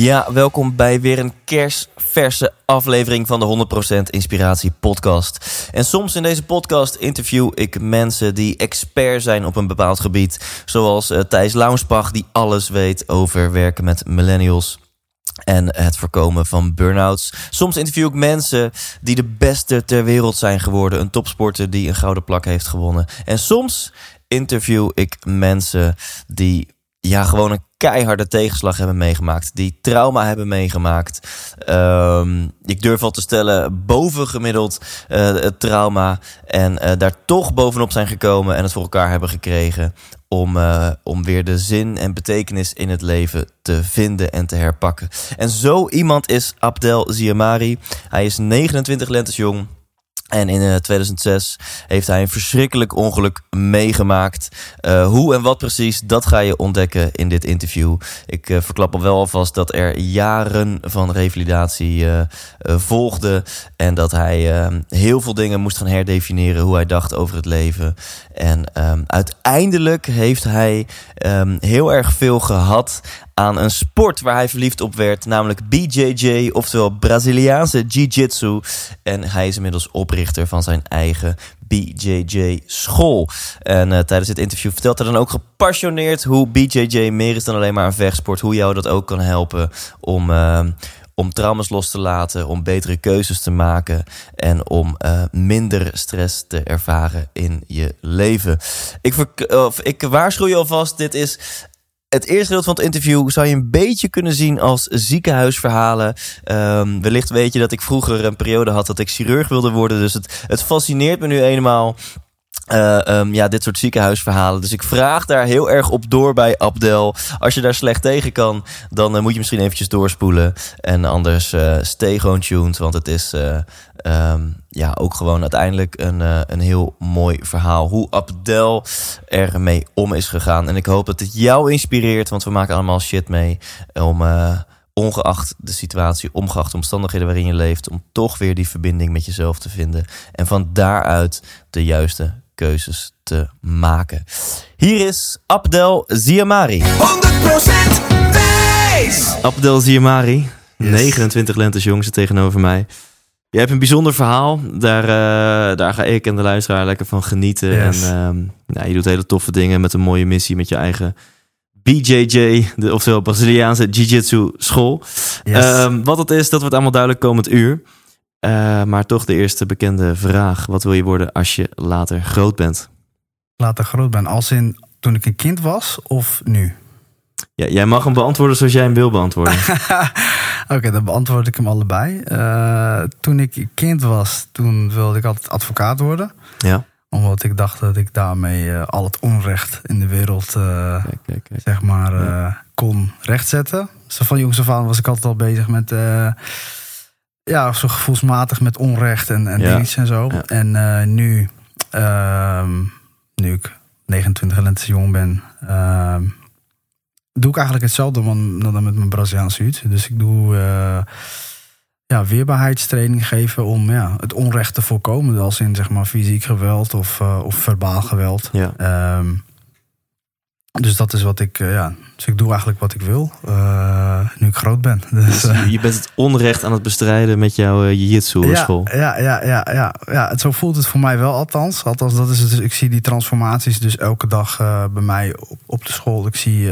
Ja, welkom bij weer een kerstverse aflevering van de 100% Inspiratie Podcast. En soms in deze podcast interview ik mensen die expert zijn op een bepaald gebied. Zoals eh, Thijs Launsbach, die alles weet over werken met millennials. En het voorkomen van burn-outs. Soms interview ik mensen die de beste ter wereld zijn geworden. Een topsporter die een gouden plak heeft gewonnen. En soms interview ik mensen die ja, gewoon een keiharde tegenslag hebben meegemaakt. Die trauma hebben meegemaakt. Ehm, ik durf al te stellen, bovengemiddeld eh, het trauma. En eh, daar toch bovenop zijn gekomen en het voor elkaar hebben gekregen. Om, eh, om weer de zin en betekenis in het leven te vinden en te herpakken. En zo iemand is Abdel Ziamari. Hij is 29 lentes jong. En in uh, 2006 heeft hij een verschrikkelijk ongeluk meegemaakt. Uh, hoe en wat precies, dat ga je ontdekken in dit interview. Ik uh, verklap al wel alvast dat er jaren van revalidatie uh, volgden. En dat hij heel veel dingen moest gaan herdefiniëren. Hoe hij dacht over het leven. En um, uiteindelijk heeft hij um, heel erg veel gehad aan een sport waar hij verliefd op werd, namelijk BJJ, oftewel Braziliaanse Jiu-Jitsu. En hij is inmiddels oprichter van zijn eigen BJJ school. En uh, tijdens dit interview vertelt hij dan ook gepassioneerd hoe BJJ meer is dan alleen maar een vechtsport. Hoe jou dat ook kan helpen om. Uh, om trauma's los te laten, om betere keuzes te maken en om uh, minder stress te ervaren in je leven. Ik, uh, ik waarschuw je alvast, dit is het eerste deel van het interview zou je een beetje kunnen zien als ziekenhuisverhalen. Um, wellicht weet je dat ik vroeger een periode had dat ik chirurg wilde worden. Dus het, het fascineert me nu eenmaal. Uh, um, ja, dit soort ziekenhuisverhalen. Dus ik vraag daar heel erg op door bij Abdel. Als je daar slecht tegen kan, dan uh, moet je misschien eventjes doorspoelen. En anders uh, stay gewoon tuned, want het is um, ja, ook gewoon uiteindelijk een, een heel mooi verhaal. Hoe Abdel ermee om is gegaan. En ik hoop dat het jou inspireert, want we maken allemaal shit mee om ongeacht de situatie, ongeacht de omstandigheden waarin je leeft, om toch weer die verbinding met jezelf te vinden. En van daaruit de juiste keuzes te maken. Hier is Abdel Ziamari. 100% wijs! Abdel Ziamari, yes. 29 lentes jong, zit tegenover mij. Je hebt een bijzonder verhaal. Daar, uh, daar ga ik en de luisteraar lekker van genieten. Yes. En um, nou, je doet hele toffe dingen met een mooie missie met je eigen BJJ, de, oftewel Braziliaanse Jiu-Jitsu school. Yes. Um, wat het is, dat wordt allemaal duidelijk komend uur. Uh, maar toch de eerste bekende vraag. Wat wil je worden als je later groot bent? Later groot ben, als in toen ik een kind was of nu? Ja, jij mag hem beantwoorden zoals jij hem wil beantwoorden. Oké, okay, dan beantwoord ik hem allebei. Uh, toen ik kind was, toen wilde ik altijd advocaat worden. Ja. Omdat ik dacht dat ik daarmee uh, al het onrecht in de wereld uh, kijk, kijk, kijk. zeg maar ja. kon rechtzetten. Zo van jongs af aan was ik altijd al bezig met ja, zo gevoelsmatig met onrecht en, en ja. en zo. Ja. En uh, nu, uh, nu ik 29 lentes jong ben, uh, doe ik eigenlijk hetzelfde dan, dan met mijn Braziliaanse huid. Dus ik doe uh, ja, weerbaarheidstraining geven om ja, het onrecht te voorkomen. Als in zeg maar fysiek geweld of, uh, of verbaal geweld. Ja. Um, dus dat is wat ik, uh, ja. Dus ik doe eigenlijk wat ik wil. Uh, nu ik groot ben. Dus, uh, je bent het onrecht aan het bestrijden met jouw uh, jiu-jitsu ja, school. Ja, ja, ja, ja, ja. Het, zo voelt het voor mij wel althans. Althans, dat is het. Dus ik zie die transformaties dus elke dag bij mij op, op de school. Ik zie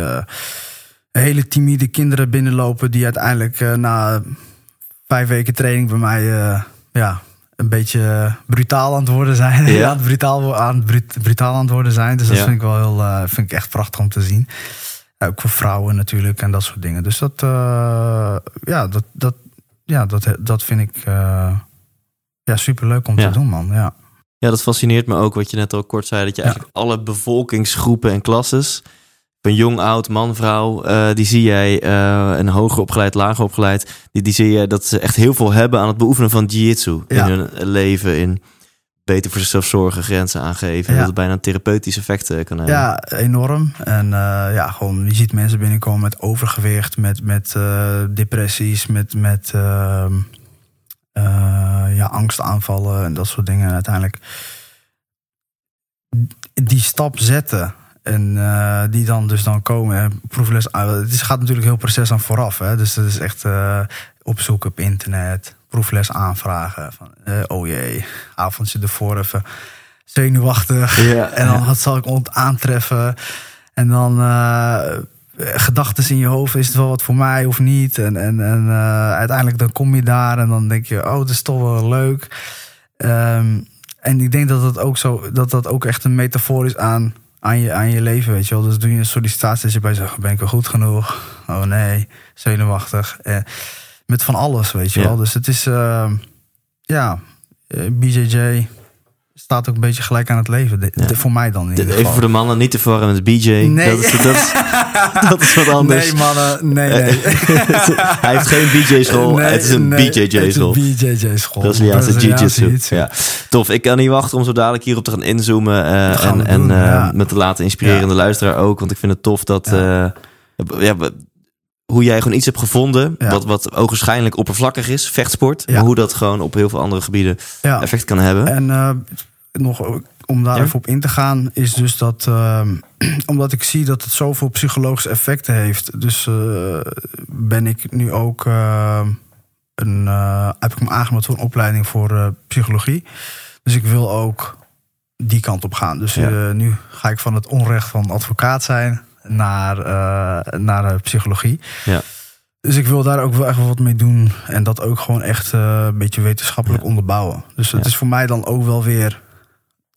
hele timide kinderen binnenlopen die uiteindelijk na vijf weken training bij mij ja, een beetje brutaal aan het worden zijn. Ja. ja brutaal, aan, brut, brutaal aan het worden zijn. Dus dat ja. vind ik wel heel, uh, vind ik echt prachtig om te zien. Ook voor vrouwen natuurlijk en dat soort dingen. Dus dat, uh, ja, dat, dat, ja, dat, dat vind ik ja, super leuk om ja. te doen, man. Ja. ja, dat fascineert me ook wat je net al kort zei. Dat je eigenlijk alle bevolkingsgroepen en klasses een jong, oud, man, vrouw, eh, die zie jij, uh, een hoger opgeleid, lager opgeleid, die, die zie je dat ze echt heel veel hebben aan het beoefenen van jiu-jitsu Ja. in hun leven, in beter voor zichzelf zorgen, grenzen aangeven, Ja. dat het bijna een therapeutisch effect eh, kan hebben. Ja, enorm. En eh, ja, gewoon, je ziet mensen binnenkomen met overgewicht, met, met eh, depressies, met, met ehm, eh, ja, angstaanvallen en dat soort dingen. En uiteindelijk die stap zetten. En eh, die dan dus dan komen. hè, Proefles. ah, Het is, gaat natuurlijk heel proces aan vooraf. Hè? Dus dat is echt eh, opzoeken op internet. Proefles aanvragen. Van, eh, oh jee, avondje ervoor even zenuwachtig. Ja, en dan wat zal ik ont aantreffen. En dan gedachten in je hoofd. Is het wel wat voor mij of niet? En, en, en uiteindelijk dan kom je daar. En dan denk je, oh, het is toch wel leuk. Ehm, en ik denk dat dat ook zo, dat dat ook echt een metafoor is aan, aan, je, aan je leven, weet je wel. Dus doe je een sollicitatie, je bij zegt, ben ik wel goed genoeg? Oh nee, zenuwachtig. Eh, met van alles, weet je Ja. wel. Dus het is, ehm, ja, eh, BJJ staat ook een beetje gelijk aan het leven. De- Ja. de- voor mij dan in De- even geval. voor de mannen, niet te verwarren met BJ. Nee. Dat, is, dat, is, dat is wat anders. Nee, mannen, nee, nee. Hij heeft geen BJ-school, Nee, het is een nee, BJJ-school. Het is een BJJ-school. Braziliaanse jiu-jitsu. Ja. Tof, ik kan niet wachten om zo dadelijk hierop te gaan inzoomen. eh, gaan en en eh, ja. me te laten inspireren. En de luisteraar ook. Want ik vind het tof dat... Ja. eh, ja, hoe jij gewoon iets hebt gevonden... Ja. Wat, wat ogenschijnlijk oppervlakkig is, vechtsport. Ja. Maar hoe dat gewoon op heel veel andere gebieden Ja. effect kan hebben. En eh, nog om daar even op in te gaan, is dus dat ehm, omdat ik zie dat het zoveel psychologische effecten heeft, dus eh, ben ik nu ook eh, een, eh, heb ik me aangemeld voor een opleiding voor eh, psychologie. Dus ik wil ook die kant op gaan. Dus eh, nu ga ik van het onrecht van advocaat zijn naar, eh, naar eh, psychologie. Ja. Dus ik wil daar ook wel echt wat mee doen. En dat ook gewoon echt eh, een beetje wetenschappelijk onderbouwen. Dus het Ja. is voor mij dan ook wel weer,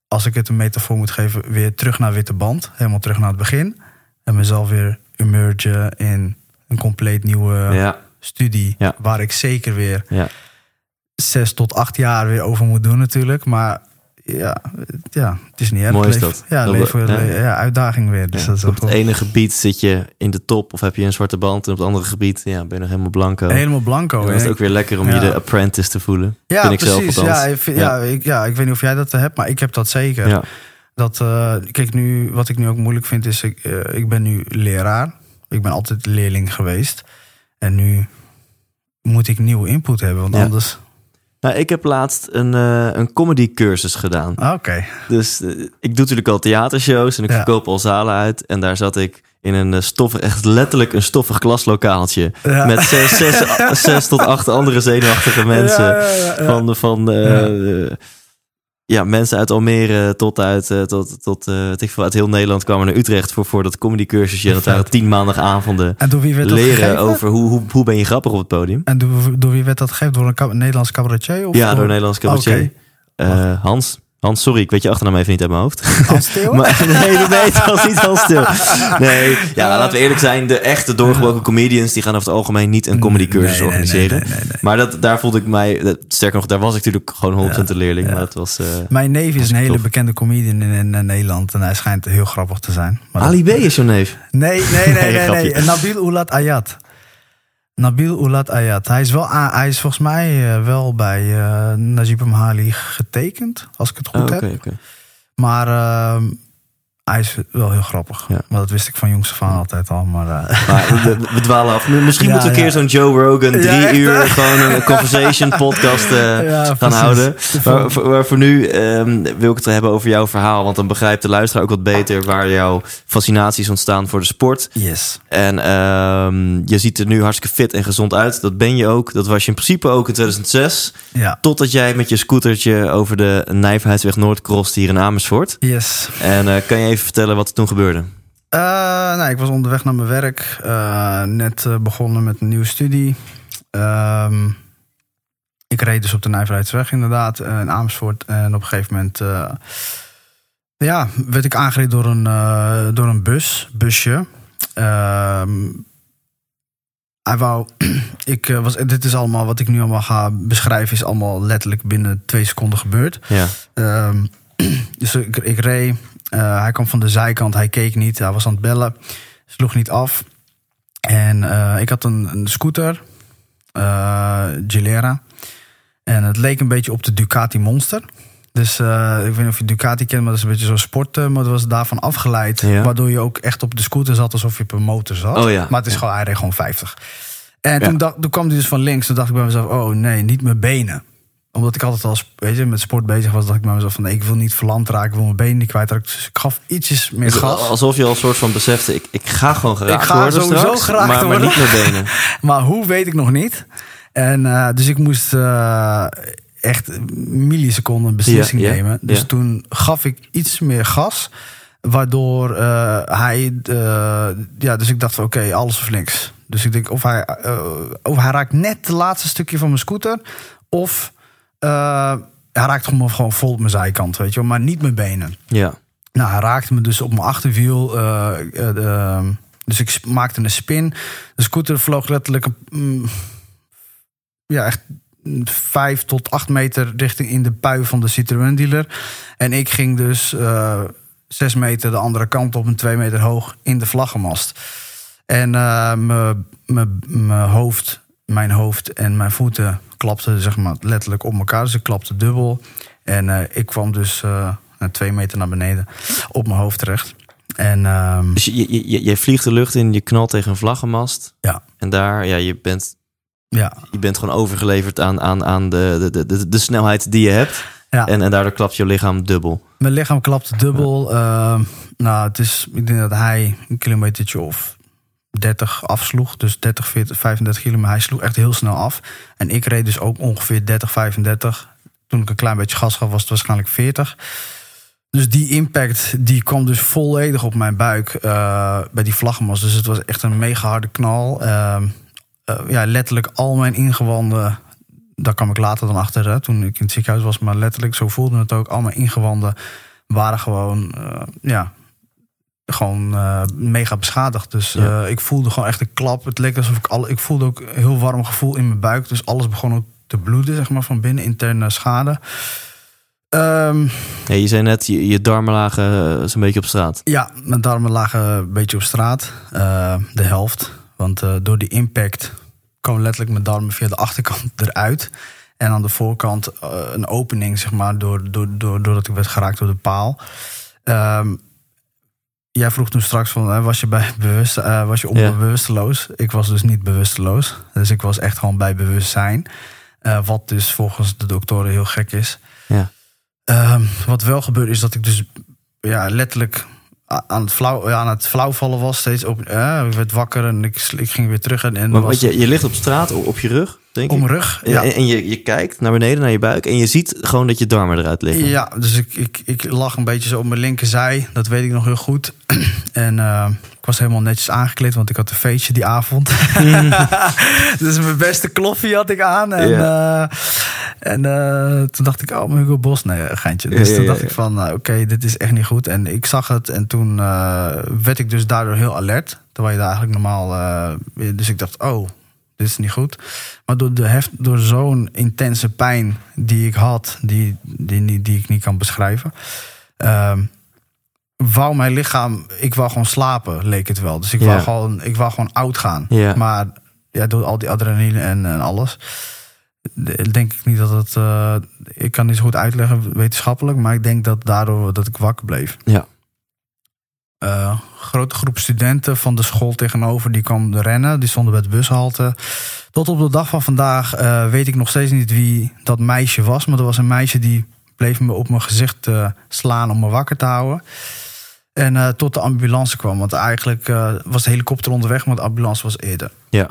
als ik het een metafoor moet geven, weer terug naar witte band. Helemaal terug naar het begin. En mezelf weer emergen in een compleet nieuwe ja, studie. Waar ik zeker weer ja. zes tot acht jaar weer over moet doen natuurlijk. Maar ja, het- ja het is niet erg. Mooi is Leef- dat. Ja, Dat- leven, ja. ja, uitdaging weer. Dus Ja. dat is Op het ene gebied zit je in de top... of heb je een zwarte band... en op het andere gebied ja, ben je nog helemaal blanco. helemaal blanco. En dan is ook weer lekker om je de apprentice te voelen. Ja, vind ik precies. zelf ja, ik, Ja. ja. ik, ja, ik weet niet of jij dat hebt, maar ik heb dat zeker. Dat, eh, kijk, nu, wat ik nu ook moeilijk vind, is ik, eh, ik ben nu leraar. Ik ben altijd leerling geweest. En nu moet ik nieuwe input hebben, want anders... Nou, ik heb laatst een, eh, een comedy cursus gedaan. Ah, Oké, Dus eh, ik doe natuurlijk al theatershows en ik Ja. verkoop al zalen uit. En daar zat ik in een eh, stoffig, echt letterlijk een stoffig klaslokaaltje. Ja. Met zes, zes, zes tot acht andere zenuwachtige mensen. Ja. Van, van ja, mensen uit Almere tot uit, eh, tot, tot weet ik veel, uit heel Nederland kwamen naar Utrecht voor, voor dat comedycursusje. En dat waren tien maandagavonden. En door wie werd dat Leren gegeven? over hoe, hoe, hoe ben je grappig op het podium. En door, door wie werd dat gegeven? Door een Nederlands cabaretier? Of Ja, door door Nederlands cabaretier. Oké. Eh, Hans. Hans, sorry, ik weet je achternaam even niet uit mijn hoofd. Theo? Maar, nee, nee, het was niet Hans stil. Nee, ja, laten we eerlijk zijn. De echte doorgebroken comedians... die gaan over het algemeen niet een comedycursus Nee, organiseren. nee, nee. Maar dat, daar voelde ik mij... dat- Sterker nog, daar was ik natuurlijk gewoon 100% een leerling. Maar het was... eh, Mijn neef is een hele tof. bekende comedian in, in, Nederland. En hij schijnt heel grappig te zijn. Maar dat- Ali B is jouw neef. Nee, nee, nee, Nee, nee. Nabil Oulat Ayat. Nabil Oulat Ayat. Hij is, wel, hij is volgens mij eh, wel bij eh Najib Amhali getekend, als ik het goed Oh, Oké, heb. oké. Maar ehm, hij is wel heel grappig. Ja. Maar dat wist ik van jongs af aan altijd al. Maar, eh, Maar we, we dwalen af. Misschien Ja, moeten we een keer zo'n Joe Rogan drie echt, uur gewoon een conversation podcast eh, gaan precies. houden. De Maar, voor- maar voor nu ehm, wil ik het hebben over jouw verhaal. Want dan begrijpt de luisteraar ook wat beter waar jouw fascinaties ontstaan voor de sport. yes. En ehm, je ziet er nu hartstikke fit en gezond uit. Dat ben je ook. Dat was je in principe ook in 2006. Ja. Totdat jij met je scootertje over de Nijverheidsweg Noord crossed hier in Amersfoort. Yes. En eh, kan je even vertellen wat er toen gebeurde? Eh, nou, ik was onderweg naar mijn werk. eh, net eh, begonnen met een nieuwe studie. Ehm, ik reed dus op de Nijverheidsweg inderdaad in Amersfoort. En op een gegeven moment ja, werd ik aangereden door een, door een bus, busje. Ehm, hij wou, ik was, dit is allemaal wat ik nu allemaal ga beschrijven, is allemaal letterlijk binnen twee seconden gebeurd. Ja, Ehm, dus ik, ik reed. Eh, hij kwam van de zijkant, hij keek niet, hij was aan het bellen. Sloeg niet af. En eh, ik had een, een scooter, eh Gilera. En het leek een beetje op de Ducati Monster. Dus ik weet niet of je Ducati kent, maar dat is een beetje zo'n sport. maar dat was daarvan afgeleid. Ja. Waardoor je ook echt op de scooter zat alsof je op een motor zat. Oh ja. Maar het is gewoon, hij reed gewoon 50. En toen, dacht, toen kwam hij dus van links. Toen dacht ik bij mezelf, oh nee, niet mijn benen. Omdat ik altijd al weet je, met sport bezig was, dacht ik bij mezelf van nee, ik wil niet verlamd raken, ik wil mijn benen niet kwijtraken. Dus ik gaf ietsjes meer gas. Alsof je al een soort van besefte, ik, ik ga gewoon geraakt Ik ga worden sowieso straks, geraakt maar, maar niet met benen. Maar hoe weet ik nog niet. En eh, dus ik moest eh, echt milliseconden beslissing Ja, ja, nemen. Dus ja. toen gaf ik iets meer gas. Waardoor eh, hij. ja, dus ik dacht van oké, alles of niks. Dus ik denk of hij, of hij raakt net het laatste stukje van mijn scooter. Of eh, hij raakt gewoon, gewoon vol op mijn zijkant, weet je wel. Maar niet mijn benen. Ja, Nou, hij raakte me dus op mijn achterwiel. eh, eh, dus ik maakte een spin. De scooter vloog letterlijk een, mm, ja, echt vijf tot acht meter richting in de pui van de Citroën dealer. En ik ging dus eh, zes meter de andere kant op en twee meter hoog in de vlaggenmast. En mijn hoofd, mijn hoofd en mijn voeten klapten zeg maar letterlijk op elkaar. Dus ik klapte dubbel. En eh, ik kwam dus eh, twee meter naar beneden op mijn hoofd terecht. En dus je, je, je, vliegt de lucht in, je knalt tegen een vlaggenmast. ja, En daar, ja, je bent, ja, je bent gewoon overgeleverd aan, aan, aan de, de, de, de snelheid die je hebt. ja. En, en daardoor klapt je lichaam dubbel. Mijn lichaam klapte dubbel. Ehm, nou, het is, ik denk dat hij een kilometertje of 30 afsloeg. Dus 30, 40, 35 kilometer. Hij sloeg echt heel snel af. En ik reed dus ook ongeveer 30, 35. Toen ik een klein beetje gas gaf, was het waarschijnlijk 40. Dus die impact die kwam dus volledig op mijn buik eh, bij die vlaggenmast. Dus het was echt een mega harde knal. Ehm, eh, ja, letterlijk al mijn ingewanden. Daar kwam ik later dan achter, hè, toen ik in het ziekenhuis was. Maar letterlijk, zo voelde het ook. Al mijn ingewanden waren gewoon, eh, ja, gewoon eh, mega beschadigd. Dus Ja. eh, ik voelde gewoon echt een klap. Het leek alsof ik al, ik voelde ook een heel warm gevoel in mijn buik. Dus alles begon ook te bloeden, zeg maar, van binnen, interne schade. Ehm, Ja, je zei net, je, je darmen lagen eh, zo'n beetje op straat. ja, mijn darmen lagen een beetje op straat. de helft. Want door die impact kwam letterlijk mijn darmen via de achterkant eruit. En aan de voorkant een opening, zeg maar, door, door, door, doordat ik werd geraakt door de paal. Ehm, jij vroeg toen straks van, eh, was je, bij bewust, eh, was je onbewusteloos? Ik was dus niet bewusteloos. Dus ik was echt gewoon bij bewustzijn. Eh, wat dus volgens de doktoren heel gek is. Ja. Ehm, wat wel gebeurde is dat ik dus ja, letterlijk aan het, flauw, aan het flauwvallen was. Steeds op, eh, ik werd wakker en ik, ik ging weer terug. En, en Maar was je, je ligt op straat op, je rug, denk op ik. mijn rug. En, Ja, en je, je kijkt naar beneden, naar je buik. En je ziet gewoon dat je darmen eruit liggen. ja dus ik, ik, ik lag een beetje zo op mijn linkerzij. Dat weet ik nog heel goed. en eh, ik was helemaal netjes aangekleed, want ik had een feestje die avond. dus mijn beste kloffie had ik aan. En, eh, en eh, toen dacht ik, oh, mijn Hugo Bos. Nee, geintje. Dus toen dacht ik van, nou, oké, dit is echt niet goed. En ik zag het en toen eh, werd ik dus daardoor heel alert. Terwijl je daar eigenlijk normaal... eh, dus ik dacht, oh, dit is niet goed. Maar door, de heft, door zo'n intense pijn die ik had, die, die, die, die ik niet kan beschrijven... ehm, wou mijn lichaam, ik wou gewoon slapen, leek het wel. Dus ik, Ja. wou, gewoon, ik wou gewoon oud gaan. Ja. Maar ja, door al die adrenaline en, en alles, de- denk ik niet dat het. eh, ik kan niet zo goed uitleggen wetenschappelijk, maar ik denk dat daardoor dat ik wakker bleef. Ja. Eh, grote groep studenten van de school tegenover die kwam rennen, die stonden bij de bushalte. Tot op de dag van vandaag eh, weet ik nog steeds niet wie dat meisje was, maar er was een meisje die bleef me op mijn gezicht slaan om me wakker te houden. En eh, tot de ambulance kwam, want eigenlijk eh, was de helikopter onderweg, maar de ambulance was eerder. Ja.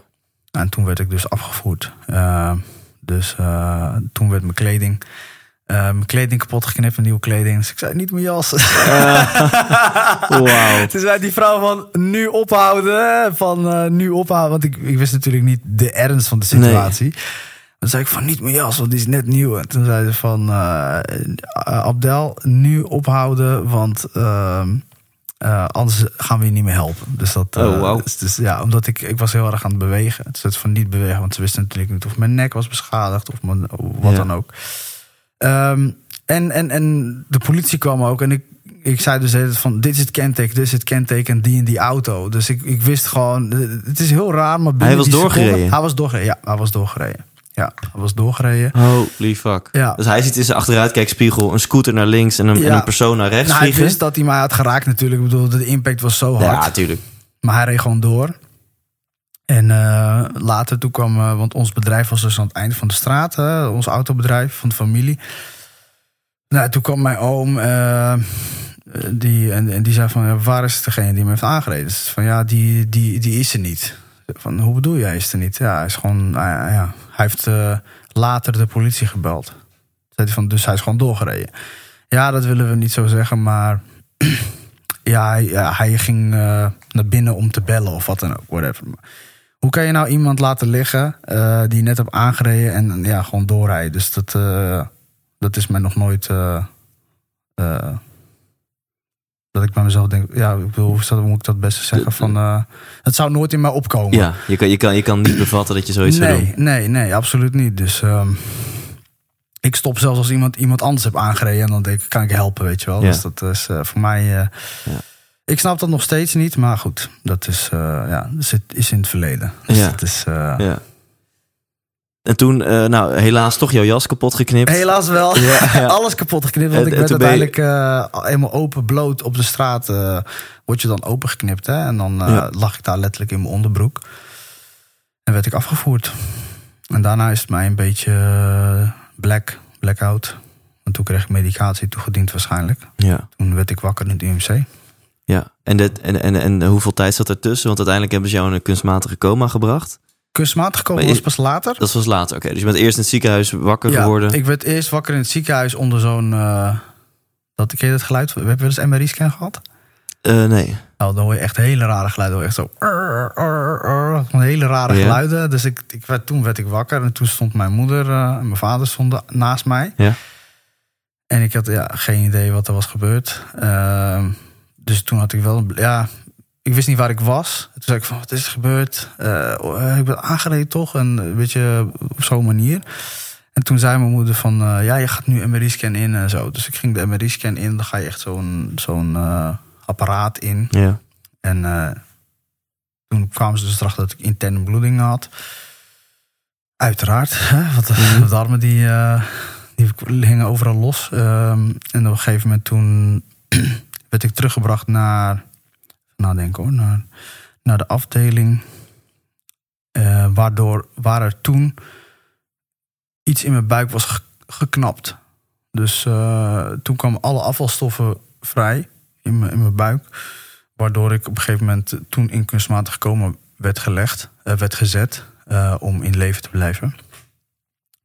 En toen werd ik dus afgevoerd. Eh, dus toen werd mijn kleding, mijn kleding kapot geknipt, een nieuwe kleding. Dus ik zei, niet mijn jas. Wauw. Toen zei die vrouw van, nu ophouden. Van, nu ophouden. Want ik, ik wist natuurlijk niet de ernst van de situatie. Dan zei ik van, niet mijn jas, want die is net nieuw. En toen zei ze van, Abdel, nu ophouden, want... ehm, eh, anders gaan we je niet meer helpen. Dus dat, eh, Oh, wauw. dus, dus ja, omdat ik, ik was heel erg aan het bewegen. Het is van niet bewegen, want ze wisten natuurlijk niet of mijn nek was beschadigd of mijn, wat Ja. dan ook. Ehm, en, en, en de politie kwam ook en ik, ik zei dus van, dit is het kenteken, dit is het kenteken, die en die auto. Dus ik, ik wist gewoon, eh, het is heel raar, maar Hij was die doorgereden? seconde- hij was doorgereden, ja, hij was doorgereden. Ja, hij was doorgereden. Holy fuck. Ja. Dus hij ziet in zijn achteruitkijkspiegel een scooter naar links en een, en een persoon naar rechts Nou, hij wist dat hij mij had geraakt natuurlijk. Ik bedoel, de impact was zo hard. ja, natuurlijk. Maar hij reed gewoon door. En eh, later toen kwam, eh, want ons bedrijf was dus aan het einde van de straat, hè, ons autobedrijf van de familie. Nou, toen kwam mijn oom, eh, die, en, en die zei van, waar is degene die me heeft aangereden? Dus van, ja, die, die, die is er niet. Van, hoe bedoel je, hij is er niet? Ja, hij is gewoon, ah, ja. Hij heeft eh, later de politie gebeld. Zei hij van, dus hij is gewoon doorgereden. Ja, dat willen we niet zo zeggen, maar ja, hij, ging eh, naar binnen om te bellen of wat dan ook. Whatever. Hoe kan je nou iemand laten liggen eh, die net hebt aangereden en ja, gewoon doorrijden? Dus dat, dat is mij nog nooit. Dat ik bij mezelf denk, ja, ik bedoel, hoe moet ik dat beste zeggen? Van, eh, het zou nooit in mij opkomen. Ja, je kan, je, kan, je kan niet bevatten dat je zoiets zou nee, doen. nee, nee, absoluut niet. Dus ehm, ik stop zelfs als iemand iemand anders heb aangereden en dan denk ik, kan ik helpen, weet je wel? Ja. Dus dat is eh, voor mij. eh, Ik snap dat nog steeds niet, maar goed, dat is, ja, het is in het verleden. Dus Ja. dat is, Ja. En toen, eh, nou, helaas toch jouw jas kapot geknipt. Helaas wel. Ja, ja. Alles kapot geknipt. Want En- ik werd uiteindelijk eh, helemaal open, bloot op de straat. eh, word je dan opengeknipt. Hè? En dan Ja. lag ik daar letterlijk in mijn onderbroek. En werd ik afgevoerd. En daarna is het mij een beetje black, blackout. En toen kreeg ik medicatie toegediend waarschijnlijk. Ja, Toen werd ik wakker in het UMC. ja. En, dit, en, en, en hoeveel tijd zat ertussen? Want uiteindelijk hebben ze jou in een kunstmatige coma gebracht. Kunstmatig gekomen Maar was pas later. Dat was later, oké. Dus je bent eerst in het ziekenhuis wakker Ja, geworden. ik werd eerst wakker in het ziekenhuis onder zo'n... eh dat, ken je dat geluid? We hebben wel eens MRI-scan gehad. Eh, nee. Nou, dan hoor je echt hele rare geluiden. hoor Echt zo. "Arr, arr, arr", Van hele rare Ja. geluiden. Dus ik, ik werd, toen werd ik wakker. En toen stond mijn moeder eh, en mijn vader stonden naast mij. Ja. En ik had ja, geen idee wat er was gebeurd. Ehm, dus toen had ik wel. Ja, ik wist niet waar ik was. Toen zei ik van, wat is er gebeurd? Eh, oh, ik ben aangereden toch? En een beetje op zo'n manier. En toen zei mijn moeder van, eh, ja, je gaat nu MRI-scan in en zo. Dus ik ging de MRI-scan in. Dan ga je echt zo'n zo'n eh, apparaat in. Ja. En eh, toen kwamen ze dus erachter dat ik interne bloedingen had. Uiteraard, hè, want de darmen die, eh, die hingen overal los. Ehm, en op een gegeven moment toen werd ik teruggebracht naar, nadenken hoor, naar, naar de afdeling. Eh, waardoor, waar er toen iets in mijn buik was ge- geknapt. Dus eh, toen kwamen alle afvalstoffen vrij in mijn, in mijn buik. Waardoor ik op een gegeven moment toen in kunstmatig coma werd gelegd, eh, werd gezet om in leven te blijven.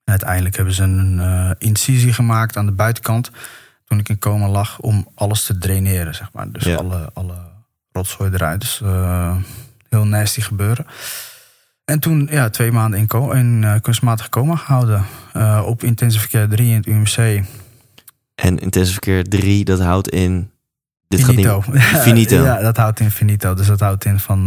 En uiteindelijk hebben ze een incisie gemaakt aan de buitenkant toen ik in coma lag om alles te draineren, zeg maar. Dus Ja. alle, alle rotzooi eruit. Dus eh, heel nasty gebeuren. En toen ja, twee maanden in, in eh, kunstmatig coma gehouden. eh, op intensive care 3 in het UMC. En intensive care 3, dat houdt in... Dit finito. gaat niet... Finito. ja, dat houdt in finito. Dus dat houdt in van...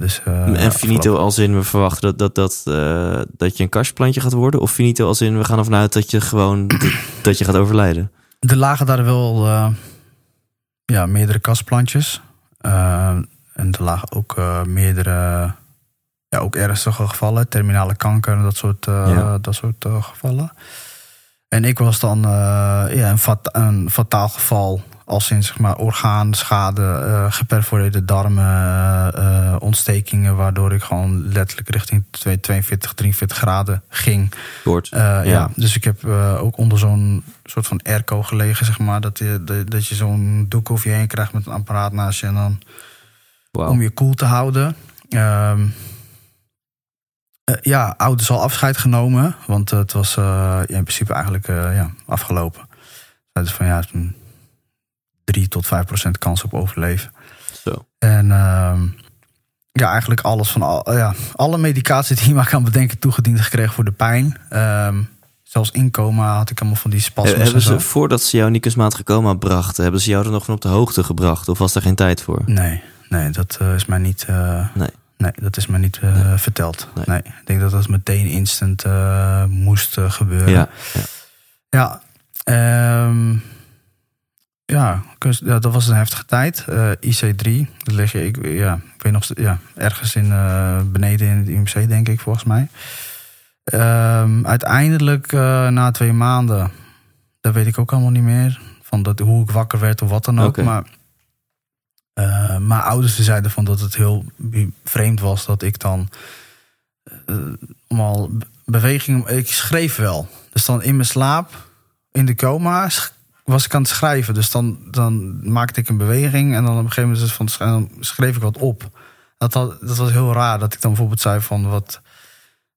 dus, en finito afgelopen- als in we verwachten dat, dat, dat, dat je een kastplantje gaat worden? Of finito als in we gaan ervan uit dat je gewoon dat, dat je gaat overlijden? Er lagen daar wel ja, meerdere kastplantjes. Eh, en er lagen ook eh, meerdere... Ja, ook ernstige gevallen. Terminale kanker en dat soort, eh, Ja. dat soort eh, gevallen. En ik was dan ja, een, fat- een fataal geval. Als in zeg maar, orgaanschade, eh geperforeerde darmen, eh, eh, ontstekingen. Waardoor ik gewoon letterlijk richting 42, 43 graden ging. Ja. Ja. dus ik heb ook onder zo'n soort van airco gelegen, zeg maar. Dat je, dat, dat je zo'n doek over je heen krijgt met een apparaat naast je. En dan om je koel te houden. Ehm, eh, ja, ouders al afscheid genomen. Want het was in principe eigenlijk ja, afgelopen. Dus van ja, 3 tot 5 procent kans op overleven. Zo. En ehm, ja, eigenlijk alles van al, ja, alle medicatie die je maar kan bedenken toegediend gekregen voor de pijn. Ehm, zelfs inkomen had ik allemaal van die Eh, spasmes en Hebben zo. ze, voordat ze jou in die kunstmatige coma brachten, hebben ze jou er nog van op de hoogte gebracht? Of was er geen tijd voor? Nee, nee, dat eh, is mij niet. eh, Nee. Nee, dat is mij niet eh, verteld. Nee. Nee. ik denk dat dat meteen instant moest gebeuren. Ja, ja. Ja, ehm, ja, kunst- ja, dat was een heftige tijd. Eh, IC3, dat lig je, ik, ja, ik weet nog, ja, ergens in, eh, beneden in het UMC, denk ik, volgens mij. Ehm, uiteindelijk, eh, na twee maanden, dat weet ik ook allemaal niet meer. Van dat, hoe ik wakker werd of wat dan ook. Maar mijn ouders zeiden van dat het heel vreemd was dat ik dan allemaal be- beweging. Ik schreef wel. Dus dan in mijn slaap, in de coma, was ik aan het schrijven. Dus dan, dan maakte ik een beweging en dan op een gegeven moment van, dan schreef ik wat op. Dat, had, dat was heel raar dat ik dan bijvoorbeeld zei van wat,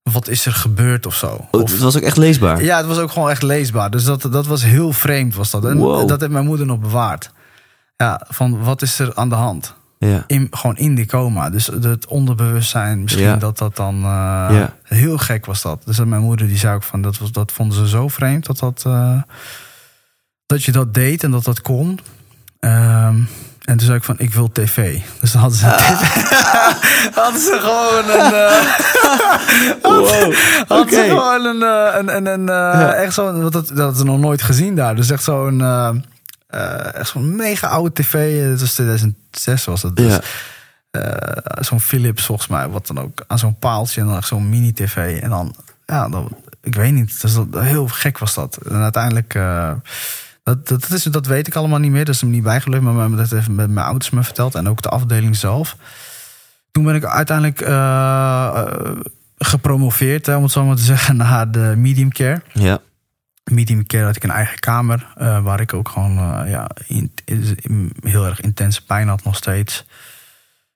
wat is er gebeurd of zo. Oh, het was ook echt leesbaar. ja, het was ook gewoon echt leesbaar. Dus dat, dat was heel vreemd was dat. En Wow. dat heeft mijn moeder nog bewaard. Ja, van wat is er aan de hand? Ja. In, gewoon in die coma. Dus het onderbewustzijn, misschien Ja. dat dat dan... eh, Ja. Heel gek was dat. Dus dat mijn moeder die zei ook van... Dat, was, dat vonden ze zo vreemd dat, dat, eh, dat je dat deed en dat dat kon. Ehm, en toen zei ik van, ik wil tv. Dus dan hadden ze, hadden ze gewoon een... eh, Wow. had ze gewoon een, eh, een, een, een eh, echt zo'n, wat dat, dat hadden ze nog nooit gezien daar. Dus echt zo'n, eh, echt zo'n mega oude tv. Het was 2006 was het. Dus, Ja. zo'n Philips volgens mij, wat dan ook aan zo'n paaltje en dan echt zo'n mini tv. En dan, ja, dan, ik weet niet. Dus dat, heel gek was dat. En uiteindelijk, dat, dat, is, dat weet ik allemaal niet meer. Dat is hem niet bijgelukt, maar dat heeft met mijn ouders me verteld en ook de afdeling zelf. Toen ben ik uiteindelijk eh, eh, gepromoveerd, hè, om het zo maar te zeggen, naar de medium care. Ja. Medium care had ik een eigen kamer, eh, waar ik ook gewoon ja, in, in- heel erg intense pijn had nog steeds.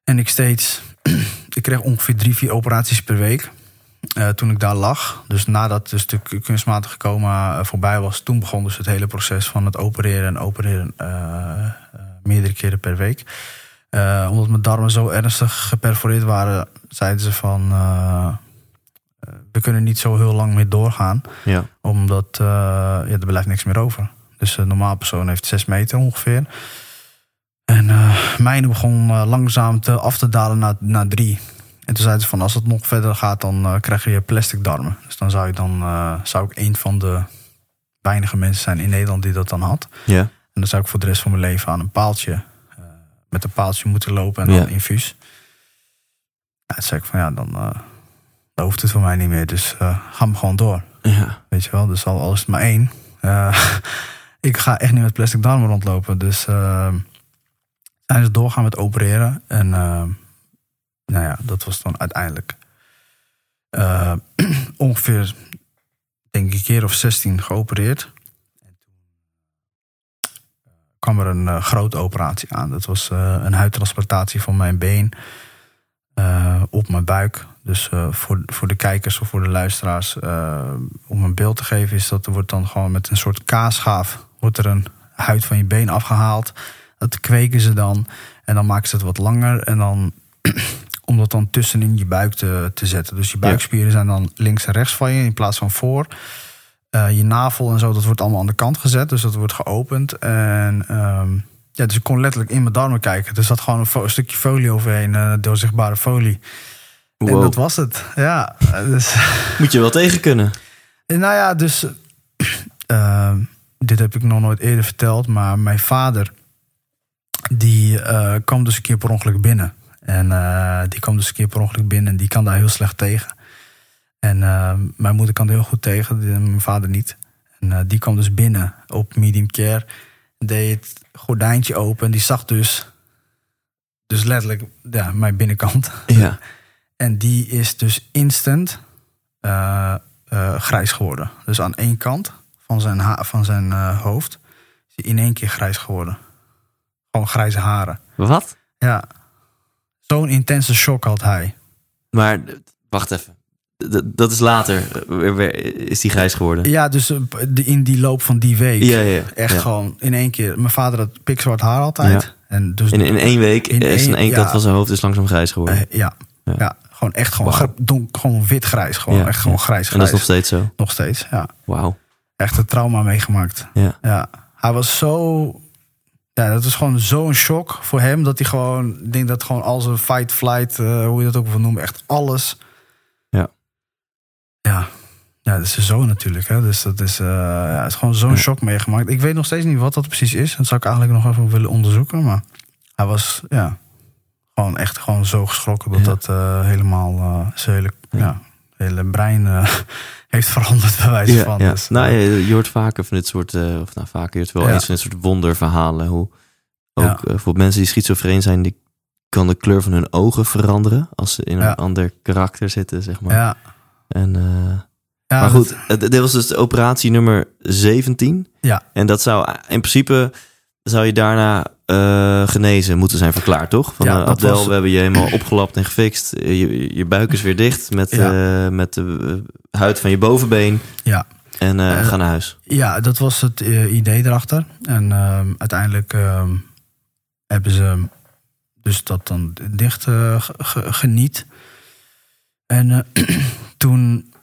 En ik steeds, ik kreeg ongeveer drie, vier operaties per week. Eh, toen ik daar lag. Dus nadat dus de kunstmatige coma eh, voorbij was, toen begon dus het hele proces van het opereren en opereren eh, meerdere keren per week. Omdat mijn darmen zo ernstig geperforeerd waren, zeiden ze van we kunnen niet zo heel lang meer doorgaan Ja. omdat ja, er blijft niks meer over. Dus een normaal persoon heeft 6 meter ongeveer. En mijne begon langzaam te, af te dalen naar, naar drie. En toen zeiden ze van als het nog verder gaat, dan eh, krijg je plastic darmen. Dus dan zou ik dan eh, zou ik een van de weinige mensen zijn in Nederland die dat dan had. Ja. En dan zou ik voor de rest van mijn leven aan een paaltje, eh, met een paaltje moeten lopen en dan Ja. infuus. Ja, toen zei ik van ja, dan, dan hoeft het voor mij niet meer. Dus ga me gewoon door. Ja. Weet je wel, dus al, al is het maar één. ik ga echt niet met plastic darmen rondlopen. Dus zijn ze doorgaan met opereren. En nou ja, dat was dan uiteindelijk eh, ongeveer, denk ik, een keer of 16 geopereerd. En toen eh, kwam er een eh, grote operatie aan. Dat was een huidtransplantatie van mijn been op mijn buik. Dus voor, voor de kijkers of voor de luisteraars, om een beeld te geven, is dat er wordt dan gewoon met een soort kaasschaaf wordt er een huid van je been afgehaald. Dat kweken ze dan en dan maken ze het wat langer en dan om dat dan tussenin je buik te, te zetten. Dus je buikspieren zijn dan links en rechts van je in plaats van voor. Eh, je navel en zo, dat wordt allemaal aan de kant gezet, dus dat wordt geopend en ehm, ja, dus ik kon letterlijk in mijn darmen kijken. Er zat gewoon een, stukje folie overheen, eh doorzichtbare folie. En dat was het. Ja, dus, Moet je wel tegen kunnen. nou ja, dus eh, dit heb ik nog nooit eerder verteld, maar mijn vader die eh, kwam dus een keer per ongeluk binnen. En eh, die kwam dus een keer per ongeluk binnen en die kan daar heel slecht tegen. En eh, mijn moeder kan er heel goed tegen, mijn vader niet. En eh, die kwam dus binnen op medium care. Deed het gordijntje open en die zag dus, dus letterlijk ja, mijn binnenkant. Ja. En die is dus instant grijs geworden. Dus aan één kant van zijn, van zijn hoofd is hij in één keer grijs geworden. Gewoon grijze haren. Wat? Ja. Zo'n intense shock had hij. Maar wacht even. D- dat is later. Is die grijs geworden? Ja, dus eh, in die loop van die week. Ja, ja. Echt ja. gewoon in één keer. Mijn vader had pikzwart haar altijd. En dus In, in één week In is aan één- kant van zijn hoofd is langzaam grijs geworden. eh, ja, Ja. gewoon echt gewoon, donk, gewoon wit-grijs. Gewoon echt gewoon ja. grijs, en dat grijs. is nog steeds zo. nog steeds, ja. Wauw. Echt een trauma meegemaakt. Ja. Ja, hij was zo. Ja, dat was gewoon zo'n shock voor hem dat hij gewoon. Ik denk dat gewoon al zijn fight, flight, eh, hoe je dat ook wil noemen, echt alles. Ja. Ja, Ja, dat is zijn zoon natuurlijk. Hè? Dus dat is, eh, ja, het is gewoon zo'n shock meegemaakt. Ik weet nog steeds niet wat dat precies is. Dat zou ik eigenlijk nog even willen onderzoeken. Maar hij was ja, gewoon echt gewoon zo geschrokken dat Ja. dat eh, helemaal zijn hele, ja. hele brein heeft veranderd bij wijze Ja, van. ja. Dus, nou, eh, je, je hoort vaker van dit soort, eh, of nou vaker, je hoort wel Ja. eens van dit soort wonderverhalen. Hoe ook eh, voor mensen die schizofreen zijn, die kan de kleur van hun ogen veranderen als ze in een ander karakter zitten, zeg maar. ja. En, eh, Ja, maar goed, eh, dit was dus operatie nummer 17. Ja. En dat zou in principe zou je daarna eh, genezen moeten zijn verklaard, toch? Van Ja, eh, Abdel, was- we hebben je helemaal opgelapt en gefixt. Eh, Je, je buik is weer dicht met, Ja. met de huid van je bovenbeen. Ja. En ga naar huis. Ja, dat was het idee erachter. En ehm, uiteindelijk ehm, hebben ze dus dat dan dicht ge- ge- geniet. En toen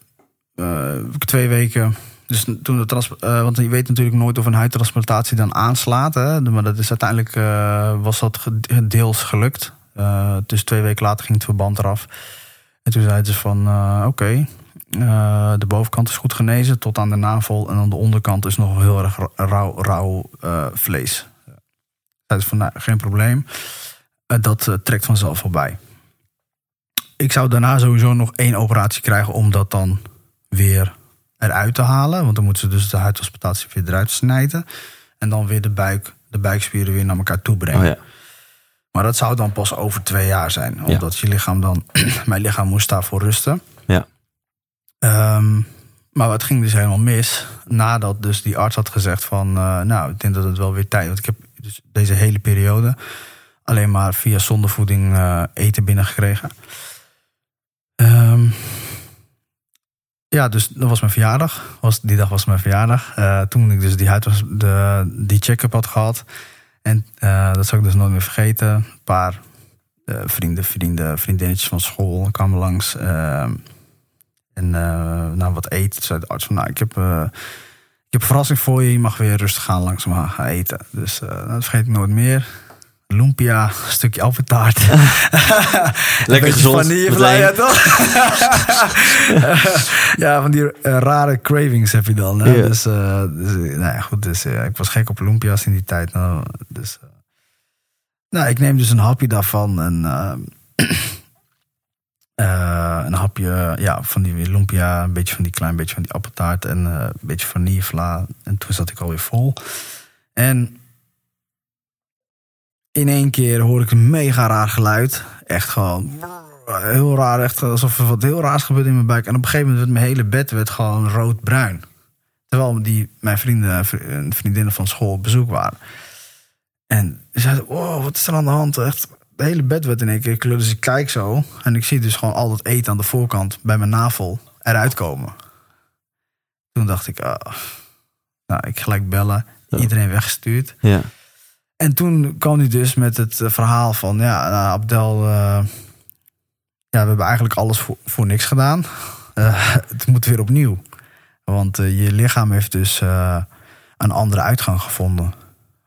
twee weken. Dus toen de trans eh, want je weet natuurlijk nooit of een huidtransplantatie dan aanslaat. Hè? Maar dat is uiteindelijk eh, was dat deels gelukt. Eh, dus twee weken later ging het verband eraf. En toen zeiden ze van oké, de bovenkant is goed genezen tot aan de navel. En aan de onderkant is nog heel erg ra- rauw, rauw vlees. Zeiden ze van nou, geen probleem. Dat trekt vanzelf voorbij. Ik zou daarna sowieso nog één operatie krijgen om dat dan weer eruit te halen. Want dan moeten ze dus de huidtransplantatie weer eruit snijden. En dan weer de buik, de buikspieren weer naar elkaar toe brengen. Oh ja. Maar dat zou dan pas over twee jaar zijn. Omdat je lichaam dan... mijn lichaam moest daarvoor rusten. Ja. Ehm, maar wat ging dus helemaal mis. Nadat dus die arts had gezegd van... eh, nou, ik denk dat het wel weer tijd... Want ik heb dus deze hele periode... alleen maar via zondevoeding eh, eten binnengekregen. Ja, dus dat was mijn verjaardag. Was, die dag was mijn verjaardag. Eh, toen ik dus die, huid was, de, die check-up had gehad... En eh, dat zal ik dus nooit meer vergeten. Een paar eh, vrienden, vrienden, vriendinnetjes van school kwamen langs. en nou, wat eten. Zei de arts van, nou, ik heb, ik heb verrassing voor je. Je mag weer rustig gaan langzaam gaan eten. Dus dat vergeet ik nooit meer. Lumpia, een stukje appeltaart. Lekker gezond, meteen. ja, toch? ja, van die eh, rare cravings heb je dan. Hè? Dus, eh, dus, eh, nou ja, goed. Dus ik was gek op Lumpia's in die tijd. Nou, dus, nou, ik neem dus een hapje daarvan. En een hapje ja, van die lumpia, een beetje van die klein beetje van die appeltaart en een beetje vanillevla. En toen zat ik alweer vol. En in één keer hoor ik een mega raar geluid. Echt gewoon heel raar, echt alsof er wat heel raars gebeurde in mijn buik. En op een gegeven moment werd mijn hele bed werd gewoon roodbruin. Terwijl die, mijn vrienden en vriendinnen van school op bezoek waren. En ze zeiden, wow, wat is er aan de hand? Echt, de hele bed werd in één keer kleur. Dus ik kijk zo en ik zie dus gewoon al dat eten aan de voorkant bij mijn navel eruit komen. Toen dacht ik, ah, nou, ik gelijk bellen. Iedereen weggestuurd. Ja. En toen kwam hij dus met het eh, verhaal van, ja, nou, Abdel, eh, ja, we hebben eigenlijk alles voor, voor niks gedaan. Eh, het moet weer opnieuw. Want je lichaam heeft dus een andere uitgang gevonden.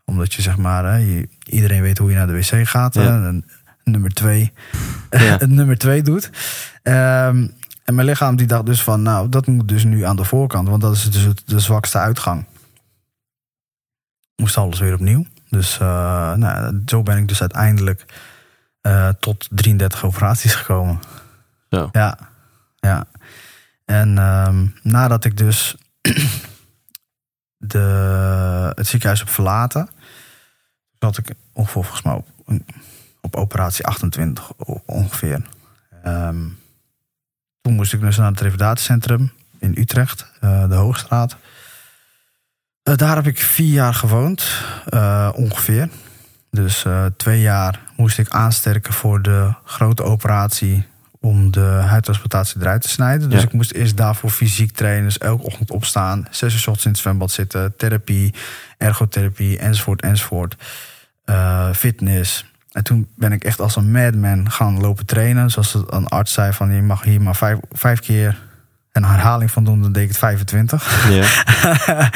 Omdat je zeg maar, hè, je- iedereen weet hoe je naar de wc gaat. Ja. en nummer twee, Ja. het nummer twee doet. Ehm, en mijn lichaam die dacht dus van, nou, dat moet dus nu aan de voorkant. Want dat is dus de zwakste uitgang. Moest alles weer opnieuw. Dus eh, nou, zo ben ik dus uiteindelijk eh, tot 33 operaties gekomen. Zo. Ja, ja. En ehm, nadat ik dus de, het ziekenhuis heb verlaten, zat ik ongeveer volgens mij op, op operatie 28 o- ongeveer. Ehm, toen moest ik dus naar het revalidatiecentrum in Utrecht, eh, de Hoogstraat. Eh, daar heb ik vier jaar gewoond, eh, ongeveer. Dus eh, twee jaar moest ik aansterken voor de grote operatie om de huidtransplantatie eruit te snijden. Dus Ja. ik moest eerst daarvoor fysiek trainen. Dus elke ochtend opstaan, zes uur ochtends in het zwembad zitten, therapie, ergotherapie, enzovoort, enzovoort. Fitness. En toen ben ik echt als een madman gaan lopen trainen. Zoals een arts zei van je mag hier maar vijf, vijf keer een herhaling van doen, dan deed ik het 25. Ja.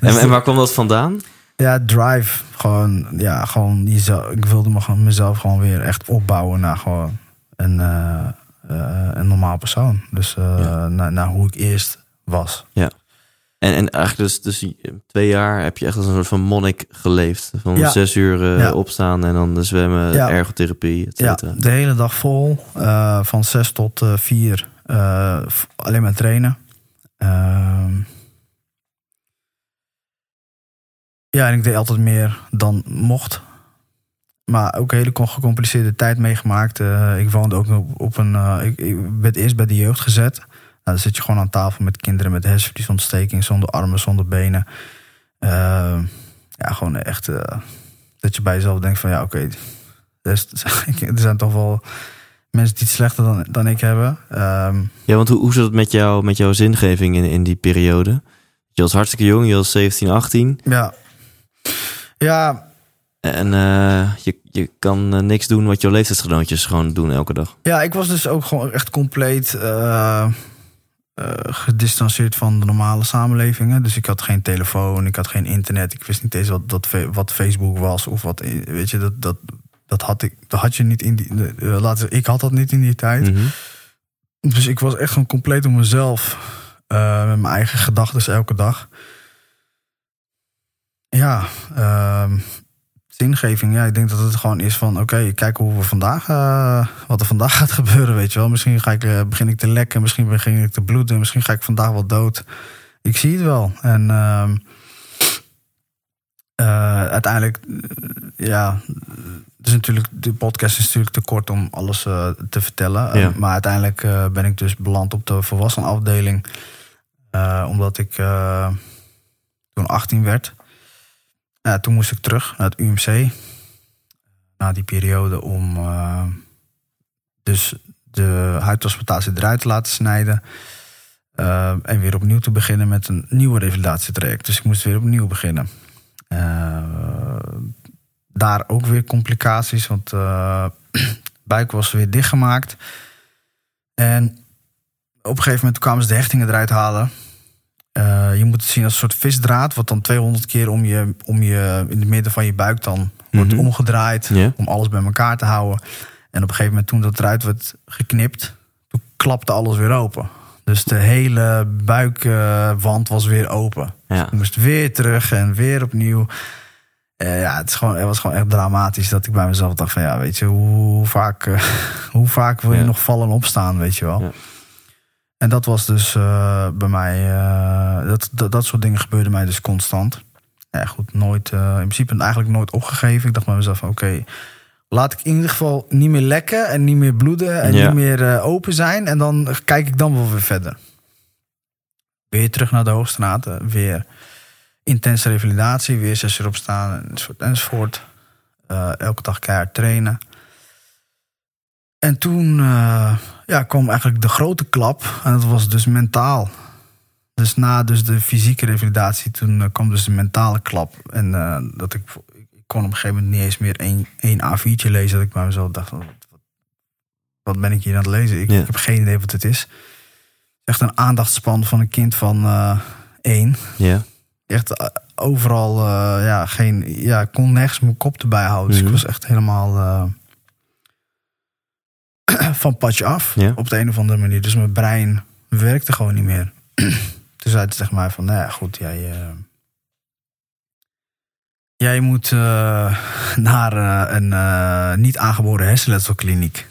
Dus En, en waar kwam dat vandaan? ja, drive. Gewoon, ja, gewoon jezelf. Ik wilde me gewoon, mezelf gewoon weer echt opbouwen naar gewoon een, eh, eh, een normaal persoon. Dus eh, Ja. naar, naar hoe ik eerst was. En, en eigenlijk dus, dus twee jaar heb je echt als een soort van monnik geleefd. Van Ja. zes uur Ja. opstaan en dan de zwemmen, Ja. ergotherapie, et Ja, cetera. de hele dag vol. van zes tot vier. Eh, alleen maar trainen. Ehm, ja, en ik deed altijd meer dan mocht. Maar ook een hele gecompliceerde tijd meegemaakt. Eh, ik woonde ook op, een... eh, ik, ik werd eerst bij de jeugd gezet. Nou, dan zit je gewoon aan tafel met kinderen met hersenvliesontsteking... zonder armen, zonder benen. Ehm, ja, gewoon echt... dat je bij jezelf denkt van ja, oké... er zijn toch wel mensen die het slechter dan, dan ik hebben. Ehm, Ja, want hoe, hoe zat het met, jou, met jouw zingeving in, in die periode? Je was hartstikke jong, je was 17, 18. ja. Ja, En eh, je, je kan eh, niks doen wat jouw leeftijdsgenootjes gewoon doen elke dag. Ja, ik was dus ook gewoon echt compleet eh, gedistanceerd van de normale samenlevingen. Dus ik had geen telefoon, ik had geen internet. Ik wist niet eens wat, dat, wat Facebook was of wat. Weet je, dat, dat, dat, had, ik, dat had je niet in die. laten zeggen, ik had dat niet in die tijd. Mhm. Dus ik was echt gewoon compleet op mezelf. eh, met mijn eigen gedachten elke dag. Ja, ehm, zingeving. Ja, ik denk dat het gewoon is van... oké, kijk hoe we vandaag... eh, wat er vandaag gaat gebeuren, weet je wel. Misschien ga ik, begin ik te lekken, misschien begin ik te bloeden... misschien ga ik vandaag wel dood. Ik zie het wel. En ehm, eh, uiteindelijk, ja... Dus natuurlijk, de podcast is natuurlijk te kort om alles eh, te vertellen. Eh, maar uiteindelijk eh, ben ik dus beland op de volwassenenafdeling. eh, omdat ik toen 18 werd. Toen moest ik terug naar het UMC. Na die periode om dus de huidtransplantatie eruit te laten snijden. en weer opnieuw te beginnen met een nieuwe revalidatietraject. Dus ik moest weer opnieuw beginnen. Eh, daar ook weer complicaties, want eh buik was weer dichtgemaakt. En op een gegeven moment kwamen ze de hechtingen eruit halen. Eh, je moet het zien als een soort visdraad, wat dan 200 keer om je, om je in het midden van je buik dan wordt Mhm. omgedraaid. Om alles bij elkaar te houden. En op een gegeven moment, toen dat eruit werd geknipt, toen klapte alles weer open. Dus de hele buikwand was weer open. Ja. Moest weer terug en weer opnieuw. Eh, ja, het, is gewoon, het was gewoon echt dramatisch dat ik bij mezelf dacht van ja, weet je, hoe vaak, eh, hoe vaak wil je Ja. nog vallen en opstaan, weet je wel. Ja. En dat was dus eh, bij mij, dat, dat, dat soort dingen gebeurde mij dus constant. Ja, goed, nooit, in principe eigenlijk nooit opgegeven. Ik dacht bij mezelf van oké, laat ik in ieder geval niet meer lekken en niet meer bloeden en Ja. niet meer open zijn. En dan kijk ik dan wel weer verder. Weer terug naar de Hoogstraten, weer intense revalidatie, weer zes uur opstaan enzovoort. enzovoort. Eh, elke dag keihard trainen. En toen eh, ja, kwam eigenlijk de grote klap. En dat was dus mentaal. Dus na dus de fysieke revalidatie, toen eh, kwam dus de mentale klap. En dat ik, ik kon op een gegeven moment niet eens meer één, één A4'tje lezen. Dat ik bij mezelf dacht, wat, wat, ben ik hier aan het lezen? Ik, Ja. ik heb geen idee wat het is. Echt een aandachtspan van een kind van één. Ja. Echt eh, overal, eh, ja, geen, ja, ik kon nergens mijn kop erbij houden. Dus Mhm. ik was echt helemaal eh, van padje af. Ja. Op de een of andere manier. Dus mijn brein werkte gewoon niet meer. Toen zei het tegen mij van, nou ja, goed, jij... jij moet naar een niet aangeboren hersenletselkliniek.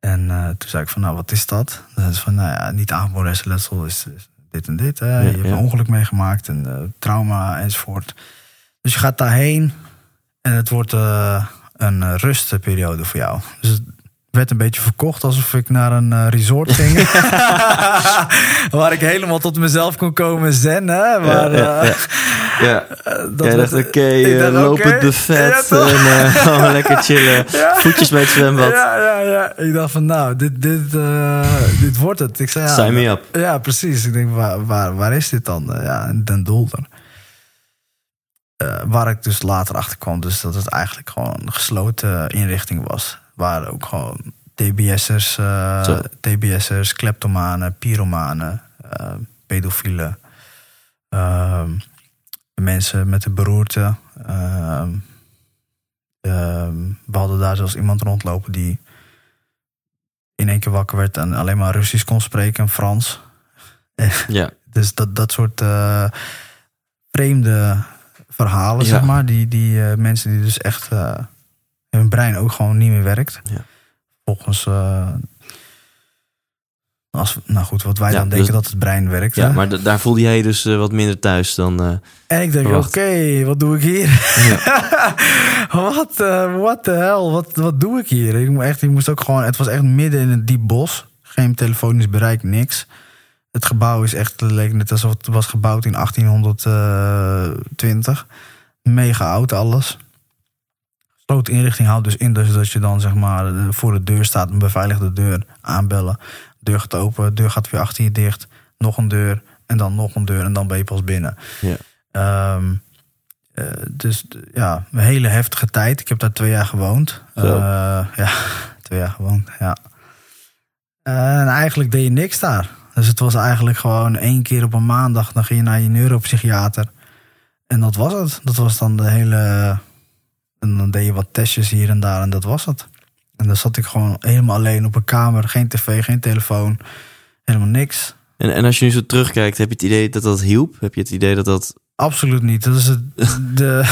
En toen zei ik van, nou, wat is dat? Dat is van, nou ja, niet aangeboren hersenletsel is, is dit en dit. Hè? Ja, je hebt een ongeluk meegemaakt en eh, trauma enzovoort. Dus je gaat daarheen en het wordt eh, een eh, rustperiode voor jou. Dus werd een beetje verkocht alsof ik naar een eh, resort ging. Waar ik helemaal tot mezelf kon komen zen. Hè? Maar, ja, eh, ja. Ja. dat werd- oké, eh, oké. het buffet Ja, en gewoon lekker chillen. Ja. Voetjes bij het zwembad. Ja, ja, ja. Ik dacht van, nou, dit, dit, dit wordt het. Ik zei, ja, Sign me up. Ja, precies. Ik denk, waar, waar, waar is dit dan? Ja, in Den Dolder. Waar ik dus later achter kwam, dus dat het eigenlijk gewoon een gesloten inrichting was. Waar ook gewoon TBS'ers, eh. TBS'ers, kleptomanen, pyromanen, eh, pedofielen, ehm, mensen met een beroerte. ehm, ehm, we hadden daar zelfs iemand rondlopen die in één keer wakker werd en alleen maar Russisch kon spreken en Frans. Ja. Dus dat, dat soort eh, vreemde verhalen, Ja. zeg maar. Die, die eh, mensen die dus echt eh, hun brein ook gewoon niet meer werkt. Ja. Volgens, eh, als, nou goed, wat wij Ja, dan dus- denken dat het brein werkt. ja, hè. maar daar voelde jij dus eh, wat minder thuis dan... eh, En ik denk, oké, wat doe ik hier? wat, eh wat de hel, wat, wat doe ik hier? Ik, moet echt, ik moest ook gewoon, het was echt midden in een diep bos. Geen telefonisch bereik, niks. Het gebouw is echt, het leek net alsof het was gebouwd in 1820. Mega oud alles. Gesloten inrichting houdt dus in dus dat je dan zeg maar voor de deur staat, een beveiligde deur aanbellen. Deur gaat open, deur gaat weer achter je dicht. Nog een deur en dan nog een deur en dan ben je pas binnen. Ja. Ehm, eh, dus ja, een hele heftige tijd. Ik heb daar twee jaar gewoond. Eh, ja, twee jaar gewoond, ja. En eigenlijk deed je niks daar. Dus het was eigenlijk gewoon één keer op een maandag. Dan ging je naar je neuropsychiater. En dat was het. Dat was dan de hele... En dan deed je wat testjes hier en daar en dat was het. En dan zat ik gewoon helemaal alleen op een kamer. Geen tv, geen telefoon. Helemaal niks. En, en als je nu zo terugkijkt, heb je het idee dat dat hielp? Heb je het idee dat dat... Absoluut niet. Dat is het, de,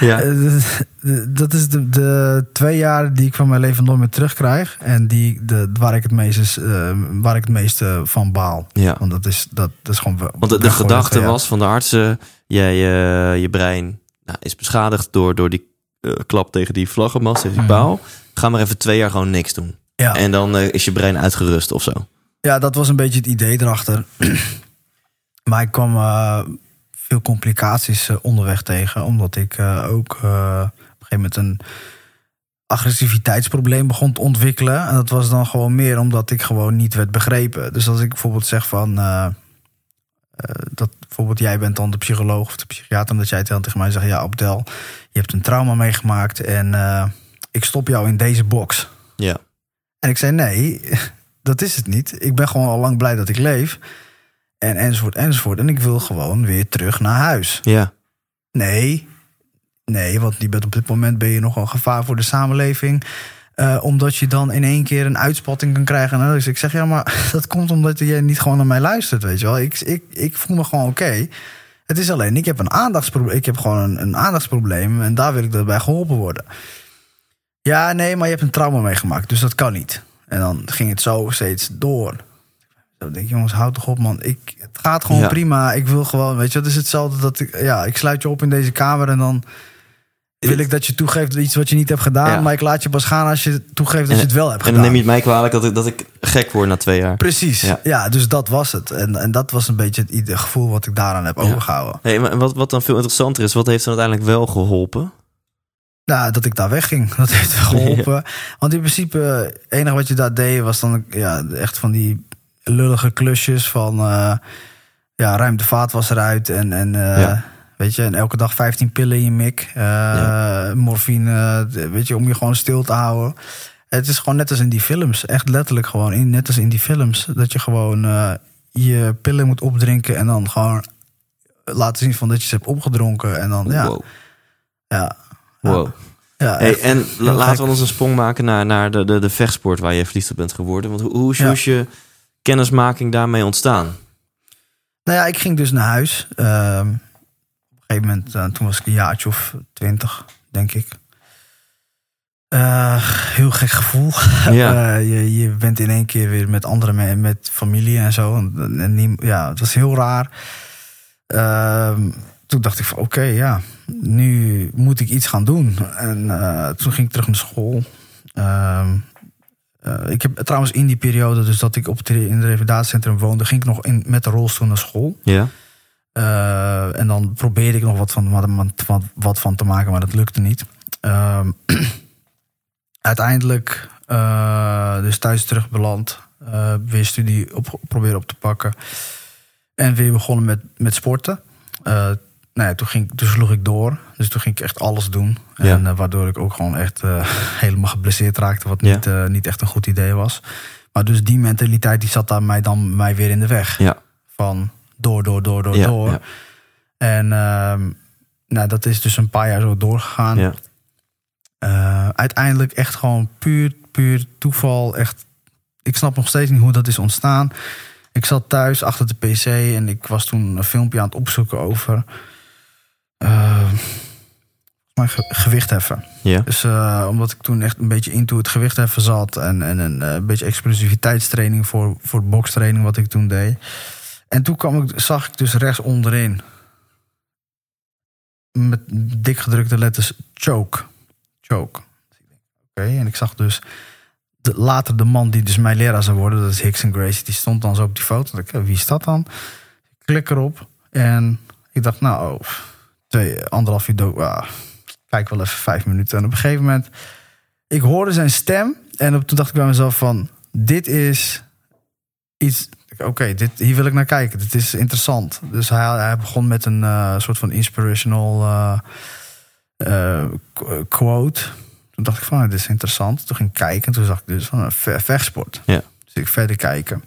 Ja, dat is de, de twee jaar die ik van mijn leven nooit meer terugkrijg. En die, de, waar ik het meest, eh, waar ik het meeste van baal. ja. Want dat is, dat, dat is gewoon. Want de, de gedachte was van de artsen... Jij, eh, je brein nou, is beschadigd door, door die eh, klap tegen die vlaggenmast, tegen die Mhm. paal. Ga maar even twee jaar gewoon niks doen. Ja. En dan eh, is je brein uitgerust of zo. ja, dat was een beetje het idee erachter. maar ik kwam eh, veel complicaties onderweg tegen. Omdat ik ook op een gegeven moment een agressiviteitsprobleem begon te ontwikkelen. En dat was dan gewoon meer omdat ik gewoon niet werd begrepen. Dus als ik bijvoorbeeld zeg van... eh, dat bijvoorbeeld jij bent dan de psycholoog of de psychiater... en dat jij dan tegen mij zegt... ja, Abdel, je hebt een trauma meegemaakt... en eh, ik stop jou in deze box. Ja. En ik zei, nee, dat is het niet. Ik ben gewoon al lang blij dat ik leef. En enzovoort, enzovoort. En ik wil gewoon weer terug naar huis. Ja. Nee, nee, want die bent op dit moment ben je nog een gevaar voor de samenleving. Eh, omdat je dan in één keer een uitspatting kan krijgen. Nou, dus ik zeg, ja, maar dat komt omdat je niet gewoon naar mij luistert, weet je wel. Ik, ik, ik voel me gewoon oké. Het is alleen, ik heb een aandachtsprobleem. Ik heb gewoon een, een aandachtsprobleem en daar wil ik bij geholpen worden. Ja, nee, maar je hebt een trauma meegemaakt, dus dat kan niet. En dan ging het zo steeds door. Zo denk ik, jongens, houd toch op, man. Ik, het gaat gewoon Ja. prima. Ik wil gewoon, weet je, het is hetzelfde dat ik, ja, ik sluit je op in deze kamer en dan wil ik dat je toegeeft iets wat je niet hebt gedaan. Ja. Maar ik laat je pas gaan als je toegeeft dat En- je het wel hebt En gedaan. dan neem je het mij kwalijk dat ik, dat ik gek word na twee jaar. Precies, Ja. ja. dus dat was het. En, en dat was een beetje het gevoel wat ik daaraan heb overgehouden. Hey, maar wat, wat dan veel interessanter is, wat heeft dan uiteindelijk wel geholpen? Nou, dat ik daar wegging. Dat heeft geholpen. Want in principe, het enige wat je daar deed was dan ja, echt van die lullige klusjes van eh, ja, ruim de vaat was eruit en, en eh. Weet je, en elke dag 15 pillen in je mik, eh, morfine, weet je, om je gewoon stil te houden. Het is gewoon net als in die films, echt letterlijk gewoon in, net als in die films, dat je gewoon eh, je pillen moet opdrinken en dan gewoon laten zien van dat je ze hebt opgedronken en dan ja, Wow. ja, wow. ja, Hey, en la- laten we ons een sprong maken naar, naar de, de, de vechtsport waar je verliefd op bent geworden. Want hoe, hoe is, Ja. je kennismaking daarmee ontstaan? Nou ja, ik ging dus naar huis. Ehm, gegeven moment, eh, toen was ik een jaartje of twintig, denk ik. Eh, heel gek gevoel. Ja. Eh, je, je bent in één keer weer met andere mensen, met familie en zo. En, en nie- ja, het was heel raar. Ehm, toen dacht ik van oké, ja, nu moet ik iets gaan doen. En toen ging ik terug naar school. Ehm, eh, ik heb trouwens in die periode, dus dat ik op het, in het revalidatiecentrum woonde, ging ik nog in, met de rolstoel naar school. Ja. Eh, en dan probeerde ik nog wat van, wat, wat, wat van te maken, maar dat lukte niet. Ehm, uiteindelijk eh, dus thuis terug beland. eh, weer studie op, proberen op te pakken. En weer begonnen met, met sporten. Nou ja, toen, ging, toen sloeg ik door. Dus toen ging ik echt alles doen. Ja. En waardoor ik ook gewoon echt helemaal geblesseerd raakte. Wat niet, niet echt een goed idee was. Maar dus die mentaliteit die zat daar mij dan mij weer in de weg. Ja. Van door, door, door, door, Ja, door. ja. En ehm, nou, dat is dus een paar jaar zo doorgegaan. Ja. Eh, uiteindelijk echt gewoon puur, puur toeval. Echt, ik snap nog steeds niet hoe dat is ontstaan. Ik zat thuis achter de PC en ik was toen een filmpje aan het opzoeken over eh, maar ge- gewicht heffen. Ja. Dus eh, omdat ik toen echt een beetje into het gewicht heffen zat en, en een eh, beetje explosiviteitstraining voor, voor bokstraining wat ik toen deed. En toen kwam ik, zag ik dus rechts onderin met dik gedrukte letters choke. Choke. Oké, en ik zag dus later de man die dus mijn leraar zou worden, dat is Hickson Gracie, die stond dan zo op die foto. Ik, wie is dat dan? Ik klik erop en ik dacht, nou, oh, twee, anderhalf uur dood. Ah, kijk wel even vijf minuten. En op een gegeven moment, ik hoorde zijn stem en op, toen dacht ik bij mezelf van, dit is iets. Oké, dit hier wil ik naar kijken. Dit is interessant. Dus hij, hij begon met een eh, soort van inspirational eh, eh, qu- quote. Toen dacht ik van, dit is interessant. Toen ging ik kijken en toen zag ik dus van een ve- vechtsport. Ja. Dus ik verder kijken.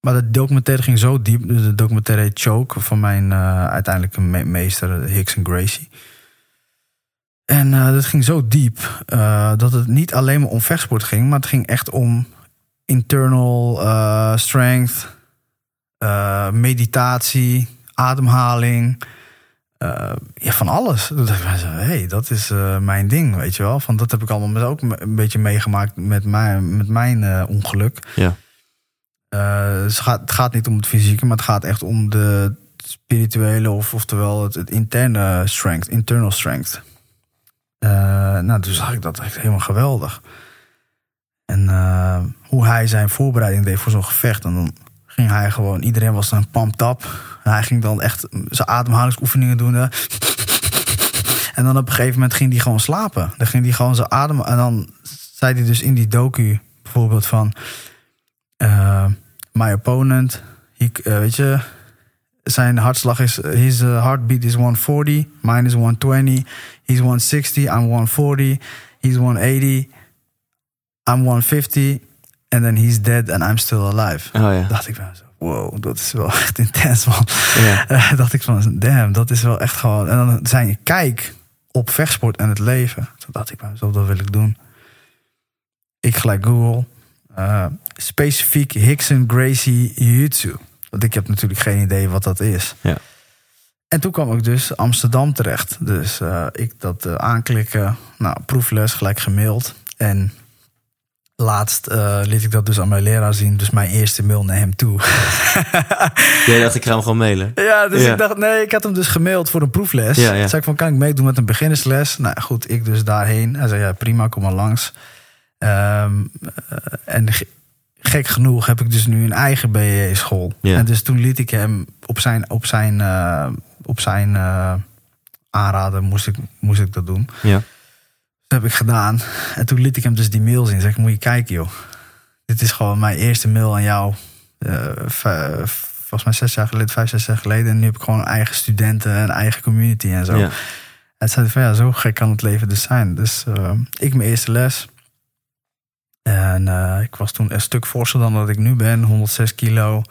Maar de documentaire ging zo diep. De documentaire heet Choke van mijn uiteindelijke me- meester Hickson Gracie. En dat ging zo diep dat het niet alleen maar om vechtsport ging, maar het ging echt om internal eh, strength, eh, meditatie, ademhaling. eh, ja, van alles. Hey, dat is mijn ding, weet je wel. Van, dat heb ik allemaal met- ook een beetje meegemaakt met mijn, met mijn ongeluk. Ja. Eh, dus het, gaat, het gaat niet om het fysieke, maar het gaat echt om de spirituele of oftewel het, het interne strength, internal strength. Nou, dus zag ik dat echt helemaal geweldig. En eh, hoe hij zijn voorbereiding deed voor zo'n gevecht. En dan ging hij gewoon, iedereen was dan pumped up. Hij ging dan echt zijn ademhalingsoefeningen doen. En dan op een gegeven moment ging hij gewoon slapen. Dan ging hij gewoon zijn adem. En dan zei hij dus in die docu bijvoorbeeld van. eh, my opponent, he, eh, weet je, zijn hartslag is, his heartbeat is 140, mine is 120, he's 160, I'm 140, he's 180, I'm 150, and then he's dead and I'm still alive. Oh ja. Dacht ik van zo, wow, dat is wel echt intens man. Ja. Eh, dacht ik van, damn, dat is wel echt gewoon. En dan zijn je kijk op vechtsport en het leven. Toen dacht ik van, zo, dat wil ik doen. Ik gelijk Google. eh, specifiek Hickson Gracie Jiu-Jitsu. Want ik heb natuurlijk geen idee wat dat is. Ja. En toen kwam ik dus Amsterdam terecht. Dus eh, ik dat aanklikken. Nou, proefles gelijk gemaild. En laatst eh, liet ik dat dus aan mijn leraar zien. Dus mijn eerste mail naar hem toe. Jij dacht, ik ga hem gewoon mailen. Ja, dus Ja. ik dacht, nee, ik had hem dus gemaild voor een proefles. Ja, ja. Toen zei ik van, kan ik meedoen met een beginnersles? Nou goed, ik dus daarheen. Hij zei, ja, prima, kom maar langs. Ehm, eh, en ge- gek genoeg heb ik dus nu een eigen BE-school. Ja. En dus toen liet ik hem op zijn, op zijn, eh, op zijn aanraden, moest ik, moest ik dat doen. Ja. Dat heb ik gedaan. En toen liet ik hem dus die mail zien. Zeg ik, moet je kijken joh. Dit is gewoon mijn eerste mail aan jou. Eh, v- volgens mij zes jaar geleden, vijf, zes jaar geleden. En nu heb ik gewoon eigen studenten en eigen community en zo. Ja. En zei van ja, zo gek kan het leven dus zijn. Dus eh, ik mijn eerste les. En eh, ik was toen een stuk forser dan dat ik nu ben. 106 kilo.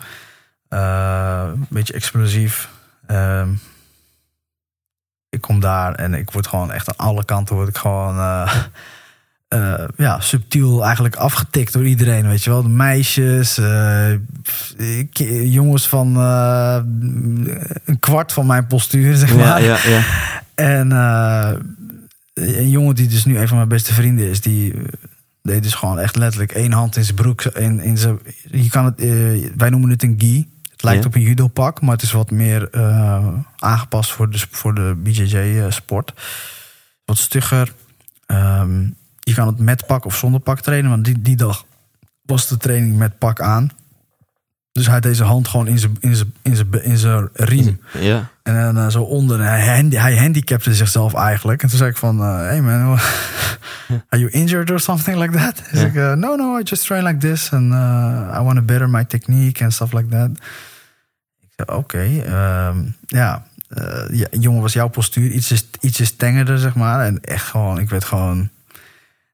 Een beetje explosief. Ehm, ik kom daar en ik word gewoon echt aan alle kanten word ik gewoon eh, eh, ja, subtiel eigenlijk afgetikt door iedereen. Weet je wel, de meisjes, eh, jongens van een kwart van mijn postuur, zeg maar. Ja, ja, ja. En een jongen die dus nu een van mijn beste vrienden is, die deed dus gewoon echt letterlijk één hand in zijn broek. In, in zijn, je kan het, wij noemen het een gi. Lijkt Ja. op een judo pak, maar het is wat meer eh, aangepast voor de, voor de BJJ-sport. wat stugger. Ehm, je kan het met pak of zonder pak trainen, want die, die dag was de training met pak aan. Dus hij had deze hand gewoon in zijn, in zijn, in zijn, in zijn riem. Ja. En dan eh, zo onder. Hij, hij handicapte zichzelf eigenlijk. En toen zei ik van, eh, hey man, are you injured or something like that? Hij zei, uh, no, no, I just train like this. And uh, I want to better my technique and stuff like that. Ik oké, ehm, ja. eh, ja, jongen, was jouw postuur ietsjes, ietsjes tengerder, zeg maar. En echt gewoon, ik werd gewoon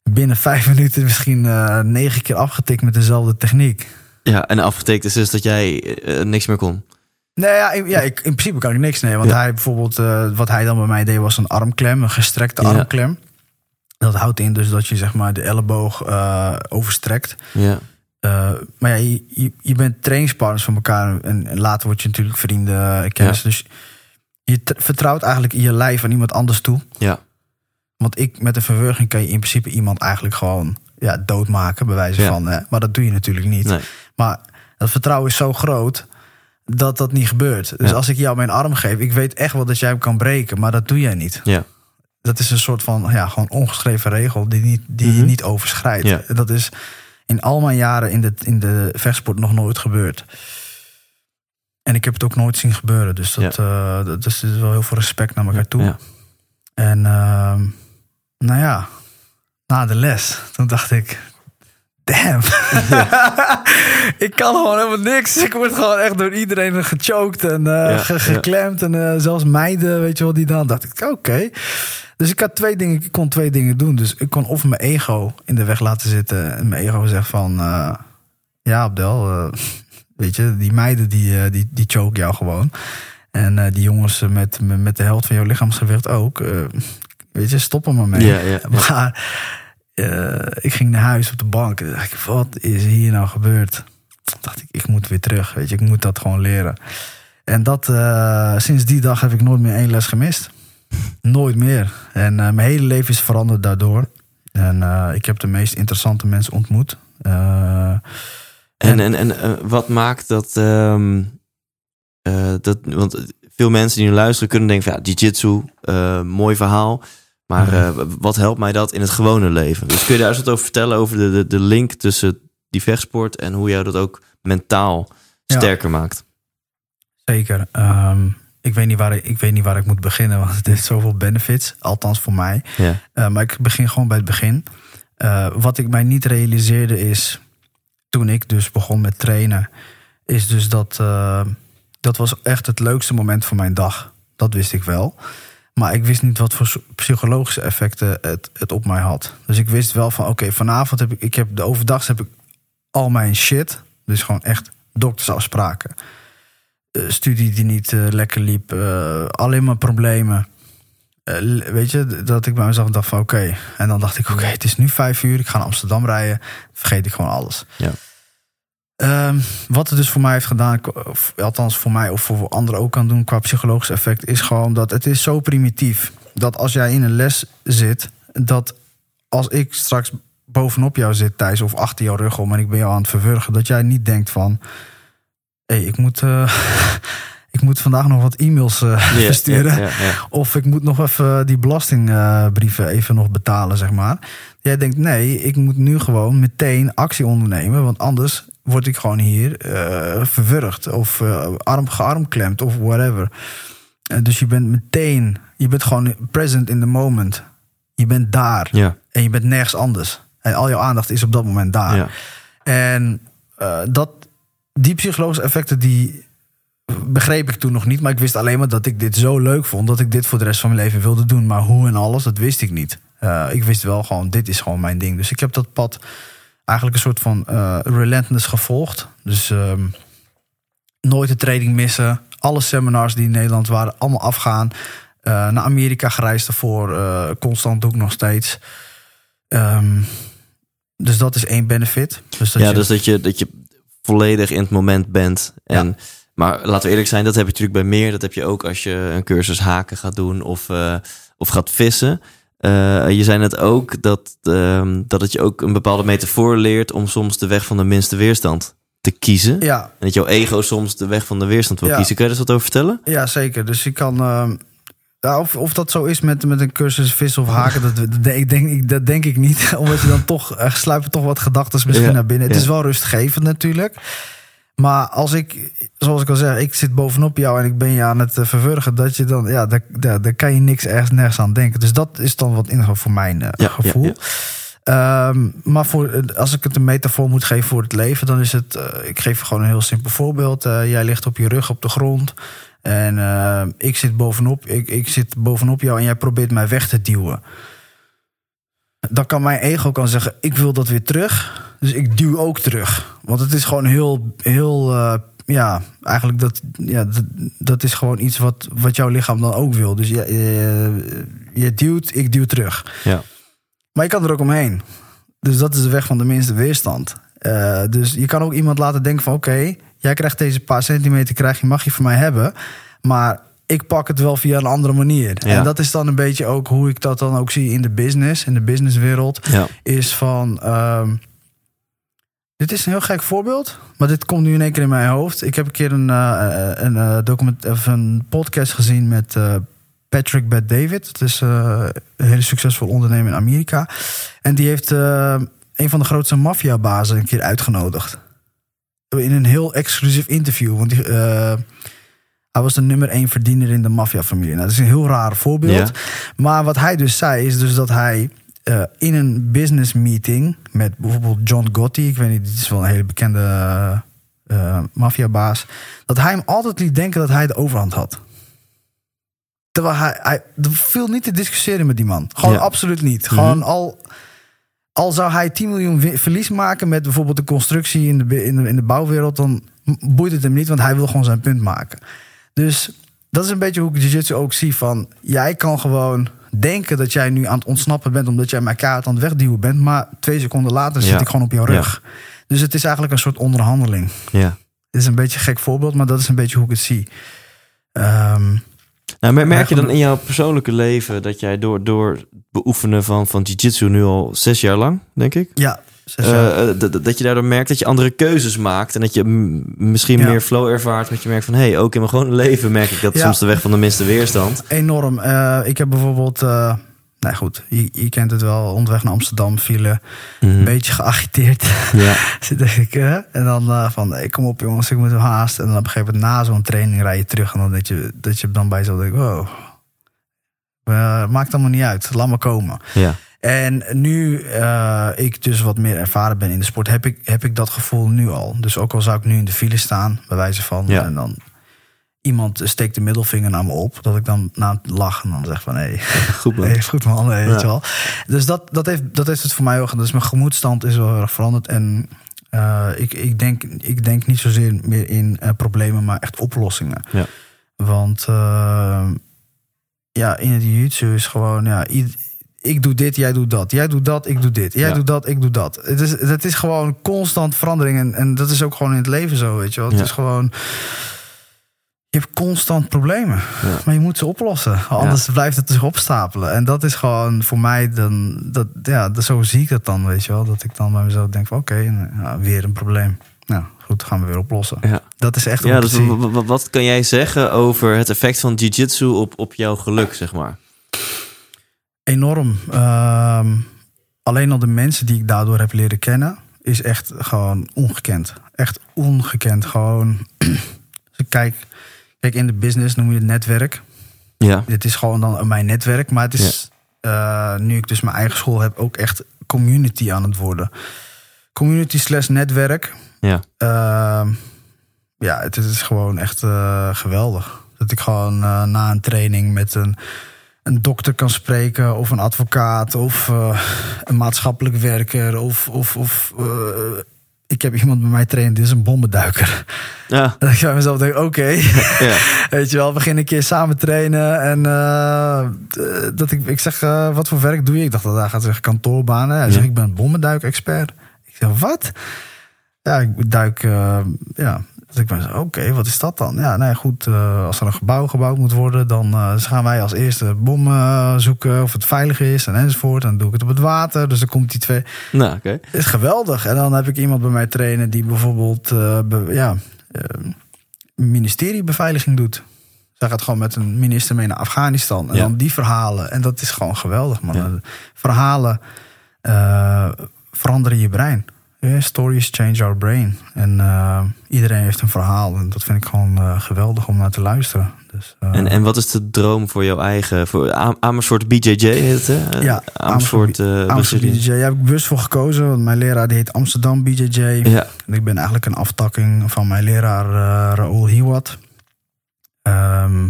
binnen vijf minuten misschien eh, negen keer afgetikt met dezelfde techniek. ja, en afgetekend is dus dat jij eh, niks meer kon. Nee, ja, in, ja ik, in principe kan ik niks nee. Want Ja. hij bijvoorbeeld, wat hij dan bij mij deed, was een armklem, een gestrekte Ja. armklem. Dat houdt in dus dat je zeg maar de elleboog overstrekt. Ja. Eh, maar ja, je, je, bent trainingspartners van elkaar. En, en later word je natuurlijk vrienden, eh, kennis. Dus je vertrouwt eigenlijk je lijf aan iemand anders toe. Ja. Want ik, met een verwurging kan je in principe iemand eigenlijk gewoon ja, doodmaken, bij wijze Ja. van. Hè? Maar dat doe je natuurlijk niet. Nee. Maar dat vertrouwen is zo groot dat dat niet gebeurt. Dus Ja. als ik jou mijn arm geef, ik weet echt wel dat jij hem kan breken, maar dat doe jij niet. Ja. Dat is een soort van ja, gewoon ongeschreven regel die, niet, die je Mhm. niet overschrijdt. Ja. Dat is in al mijn jaren in de, in de vechtsport nog nooit gebeurd. En ik heb het ook nooit zien gebeuren. Dus dat, eh, dat is dus wel heel veel respect naar elkaar toe. Ja. En ehm, nou ja, na de les, toen dacht ik, damn. ik kan gewoon helemaal niks. Ik word gewoon echt door iedereen gechoked en Ja, ge- ja. geklemd. En eh, zelfs meiden, weet je wel, die dan. dacht ik, oké. Dus ik had twee dingen, ik kon twee dingen doen. Dus ik kon of mijn ego in de weg laten zitten. En mijn ego zegt van, eh, ja Abdel, weet je, die meiden die, die, die choke jou gewoon. En die jongens met, met de helft van jouw lichaamsgewicht ook. weet je, stop er maar mee. Ja, ja, ja. Maar eh, ik ging naar huis op de bank. En dacht ik, wat is hier nou gebeurd? Toen dacht ik, ik moet weer terug. Weet je, ik moet dat gewoon leren. En dat, eh, sinds die dag heb ik nooit meer één les gemist. Nooit meer. En eh, mijn hele leven is veranderd daardoor. En ik heb de meest interessante mensen ontmoet. En, en, en eh, wat maakt dat, ehm, eh, dat... Want veel mensen die nu luisteren kunnen denken van... Ja, jiu-jitsu, mooi verhaal. Maar eh, wat helpt mij dat in het gewone leven? Dus kun je daar eens wat over vertellen... over de, de, de link tussen die vechtsport... en hoe jou dat ook mentaal Ja. sterker maakt? Zeker. Ehm, ik, weet niet waar ik, ik weet niet waar ik moet beginnen, want het heeft zoveel benefits. Althans voor mij. Ja. Eh, maar ik begin gewoon bij het begin. Eh, wat ik mij niet realiseerde is, toen ik dus begon met trainen, is dus dat dat was echt het leukste moment van mijn dag. Dat wist ik wel. Maar ik wist niet wat voor psychologische effecten het, het op mij had. Dus ik wist wel van, oké, vanavond heb ik, ik heb de overdags heb ik al mijn shit. Dus gewoon echt doktersafspraken. Eh, studie die niet eh, lekker liep. eh, alleen maar problemen. Weet je, dat ik bij mezelf dacht van oké. En dan dacht ik, oké, het is nu vijf uur. Ik ga naar Amsterdam rijden. Vergeet ik gewoon alles. Ja. Ehm, wat het dus voor mij heeft gedaan, of althans voor mij of voor anderen ook kan doen qua psychologisch effect, is gewoon dat het is zo primitief. Dat als jij in een les zit, dat als ik straks bovenop jou zit, Thijs, of achter jouw rug om en ik ben jou aan het verwurgen, dat jij niet denkt van, hé, hey, ik moet. eh, Ik moet vandaag nog wat e-mails eh, versturen. Of ik moet nog even die belastingbrieven even nog betalen, zeg maar. Jij denkt, nee, ik moet nu gewoon meteen actie ondernemen. Want anders word ik gewoon hier eh verwurgd. Of eh, arm gearmklemd of whatever. Eh, dus je bent meteen, je bent gewoon present in the moment. Je bent daar. Ja, En je bent nergens anders. En al jouw aandacht is op dat moment daar. ja. En dat, die psychologische effecten, die begreep ik toen nog niet. Maar ik wist alleen maar dat ik dit zo leuk vond... dat ik dit voor de rest van mijn leven wilde doen. Maar hoe en alles, dat wist ik niet. Ik wist wel gewoon, dit is gewoon mijn ding. Dus ik heb dat pad eigenlijk een soort van eh, relentless gevolgd. Dus ehm, nooit een training missen. Alle seminars die in Nederland waren, allemaal afgaan. Eh, naar Amerika gereisd ervoor. eh, constant doe ik nog steeds. Ehm, dus dat is één benefit. Dus dat ja, je- dus dat je, dat je volledig in het moment bent. En, Maar laten we eerlijk zijn, dat heb je natuurlijk bij meer. Dat heb je ook als je een cursus haken gaat doen of, of gaat vissen. Eh, je zei net ook dat, ehm, dat het je ook een bepaalde metafoor leert om soms de weg van de minste weerstand te kiezen. ja, En dat jouw ego soms de weg van de weerstand wil Ja. kiezen. Kun je er eens wat over vertellen? Ja, zeker. Dus ik kan. ehm, ja, of, of dat zo is met, met een cursus vissen of haken, dat, dat, ik denk, ik, dat denk ik niet. Omdat je dan toch. Er sluipen toch wat gedachten misschien Ja, naar binnen. Het ja. is wel rustgevend natuurlijk. Maar als ik, zoals ik al zeg, ik zit bovenop jou en ik ben je aan het eh, verwurgen, dat je dan, ja, daar, daar, daar kan je niks ergens nergens aan denken. Dus dat is dan wat in voor mijn eh, Ja, gevoel. ja, Ehm, maar voor, eh, als ik het een metafoor moet geven voor het leven, dan is het. ik geef je gewoon een heel simpel voorbeeld. Jij ligt op je rug op de grond. En ik, zit bovenop, ik, ik zit bovenop jou en jij probeert mij weg te duwen. Dan kan mijn ego kan zeggen: Ik wil dat weer terug. Dus ik duw ook terug. Want het is gewoon heel. heel eh, ja, eigenlijk dat, ja, dat, dat is gewoon iets wat, wat jouw lichaam dan ook wil. Dus je, je, je duwt, ik duw terug. Ja. Maar je kan er ook omheen. Dus dat is de weg van de minste weerstand. Eh, dus je kan ook iemand laten denken van oké, jij krijgt deze paar centimeter, krijg je, mag je van mij hebben. Maar ik pak het wel via een andere manier. Ja. En dat is dan een beetje ook hoe ik dat dan ook zie in de business, in de businesswereld. Ja. Is van. ehm, dit is een heel gek voorbeeld, maar dit komt nu in één keer in mijn hoofd. Ik heb een keer een, eh, een, eh, document, of een podcast gezien met eh, Patrick Bet David. Het is eh, een hele succesvol ondernemer in Amerika. En die heeft eh, een van de grootste maffiabazen een keer uitgenodigd. In een heel exclusief interview. Want die, eh, hij was de nummer één verdiener in de maffiafamilie. Nou, dat is een heel raar voorbeeld. Maar wat hij dus zei, is dus dat hij eh, in een business meeting met bijvoorbeeld John Gotti, ik weet niet, dit is wel een hele bekende eh, maffiabaas, dat hij hem altijd liet denken dat hij de overhand had. Terwijl hij, hij er viel niet te discussiëren met die man. Gewoon Ja. absoluut niet. Gewoon al, al zou hij 10 miljoen verlies maken met bijvoorbeeld de constructie in de, in de, in de bouwwereld, dan boeit het hem niet, want hij wil gewoon zijn punt maken. Dus dat is een beetje hoe ik jiu-jitsu ook zie van... jij kan gewoon denken dat jij nu aan het ontsnappen bent... omdat jij mijn kaart aan het wegduwen bent... maar twee seconden later zit Ja. ik gewoon op jouw rug. Dus het is eigenlijk een soort onderhandeling. Ja. Dit is een beetje een gek voorbeeld, maar dat is een beetje hoe ik het zie. Ehm, Nou, mer- merk je dan in jouw persoonlijke leven dat jij door, door het beoefenen van, van jiu-jitsu nu al zes jaar lang, denk ik, ja, eh, eh, dat- je daardoor merkt dat je andere keuzes maakt en dat je misschien Ja. meer flow ervaart, dat je merkt van hé, hey, ook in mijn gewone leven merk ik dat Ja. soms de weg van de minste weerstand. enorm. Eh, ik heb bijvoorbeeld... nou goed, je, je kent het wel. Onderweg naar Amsterdam vielen. Mhm. Een beetje geagiteerd. Ja. Zit denk ik? En dan van, ik kom op jongens, ik moet hem haast. En dan op een gegeven moment na zo'n training rij je terug. En dan dat je, dat je dan bij zo denkt, wow. Maakt allemaal niet uit, laat maar komen. ja. En nu eh, ik dus wat meer ervaren ben in de sport, heb ik, heb ik dat gevoel nu al. Dus ook al zou ik nu in de file staan, bij wijze van, Ja. en dan iemand steekt de middelvinger naar me op, dat ik dan na het lachen dan zeg van, hé, hey, Goed man. hey, goed man, hey, weet je wel. Dus dat, dat, heeft, dat heeft het voor mij ook, dus mijn gemoedstand is wel heel erg veranderd. En eh, ik, ik, denk, ik denk niet zozeer meer in eh, problemen, maar echt oplossingen. Ja. Want ja, in het jiu-jitsu is gewoon, ja, ied- ik doe dit, jij doet dat. Jij doet dat, ik doe dit. Jij Ja. doet dat, ik doe dat. Het is, het is gewoon constant verandering. En, en dat is ook gewoon in het leven zo, weet je wel. Het Ja. is gewoon... Je hebt constant problemen. Ja. Maar je moet ze oplossen. Anders blijft het zich opstapelen. En dat is gewoon voor mij dan... Dat, ja, dat- zo zie ik dat dan, weet je wel. Dat ik dan bij mezelf denk van oké, nou, weer een probleem. Nou, goed, gaan we weer oplossen. Ja. Dat is echt Ja, dus het zie. w- w- wat kan jij zeggen over het effect van jiu-jitsu op, op jouw geluk, zeg maar? Enorm. Ehm, alleen al de mensen die ik daardoor heb leren kennen, is echt gewoon ongekend. Echt ongekend. Gewoon. Kijk, kijk, in de business noem je het netwerk. Ja. Dit is gewoon dan mijn netwerk. Maar het is, eh, nu ik dus mijn eigen school heb, ook echt community aan het worden. Community slash netwerk. Ja. Ehm, ja, het, het is gewoon echt eh, geweldig. Dat ik gewoon eh, na een training met een, een dokter kan spreken, of een advocaat, of eh, een maatschappelijk werker, of, of, of eh, ik heb iemand bij mij trainen, dit is een bommenduiker. Ja. Dat ik mezelf denk, oké, ja. weet je wel, we beginnen een keer samen trainen. En eh, dat ik, ik zeg, wat voor werk doe je? Ik dacht dat hij gaat zeggen kantoorbanen. Hij zegt, ik ben bommenduik-expert. Ik zeg, wat? Ja, ik duik, ja. Dus ik zo, oké, wat is dat dan? Ja, nee, goed, eh, als er een gebouw gebouwd moet worden, dan eh, dus gaan wij als eerste bommen eh, zoeken of het veilig is en enzovoort. En dan doe ik het op het water, dus dan komt die twee. Nou, oké. Het is geweldig. En dan heb ik iemand bij mij trainen die bijvoorbeeld be- ja, ministeriebeveiliging doet. Zij gaat gewoon met een minister mee naar Afghanistan. En Ja. dan die verhalen. En dat is gewoon geweldig, man. Ja. Verhalen veranderen je brein. Ja, stories change our brain. En eh, iedereen heeft een verhaal. En dat vind ik gewoon eh, geweldig om naar te luisteren. Dus, eh, En, en wat is de droom voor jouw eigen... Voor Am- Amersfoort BJJ heet het, hè? Ja, Amersfoort... Amsterdam Brazilië. BJJ. Daar heb ik bewust voor gekozen. Want mijn leraar die heet Amsterdam BJJ. Ja, En ik ben eigenlijk een aftakking van mijn leraar Raoul Hiwat. Ehm,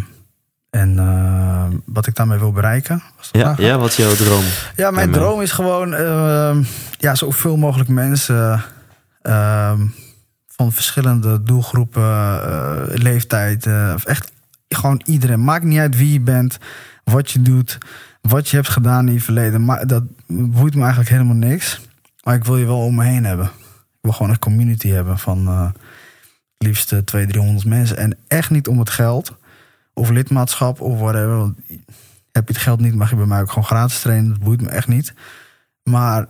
en eh, wat ik daarmee wil bereiken. ja, ja, wat is jouw droom? ja, mijn droom is gewoon ehm, ja, zoveel mogelijk mensen ehm, van verschillende doelgroepen, eh, leeftijd, eh, of echt gewoon iedereen. Maakt niet uit wie je bent, wat je doet, wat je hebt gedaan in je verleden. Maar dat boeit me eigenlijk helemaal niks. Maar ik wil je wel om me heen hebben. wil gewoon een community hebben van uh, liefst 200, 300 mensen. En echt niet om het geld of lidmaatschap of whatever. Want heb je het geld niet, mag je bij mij ook gewoon gratis trainen. Dat boeit me echt niet. Maar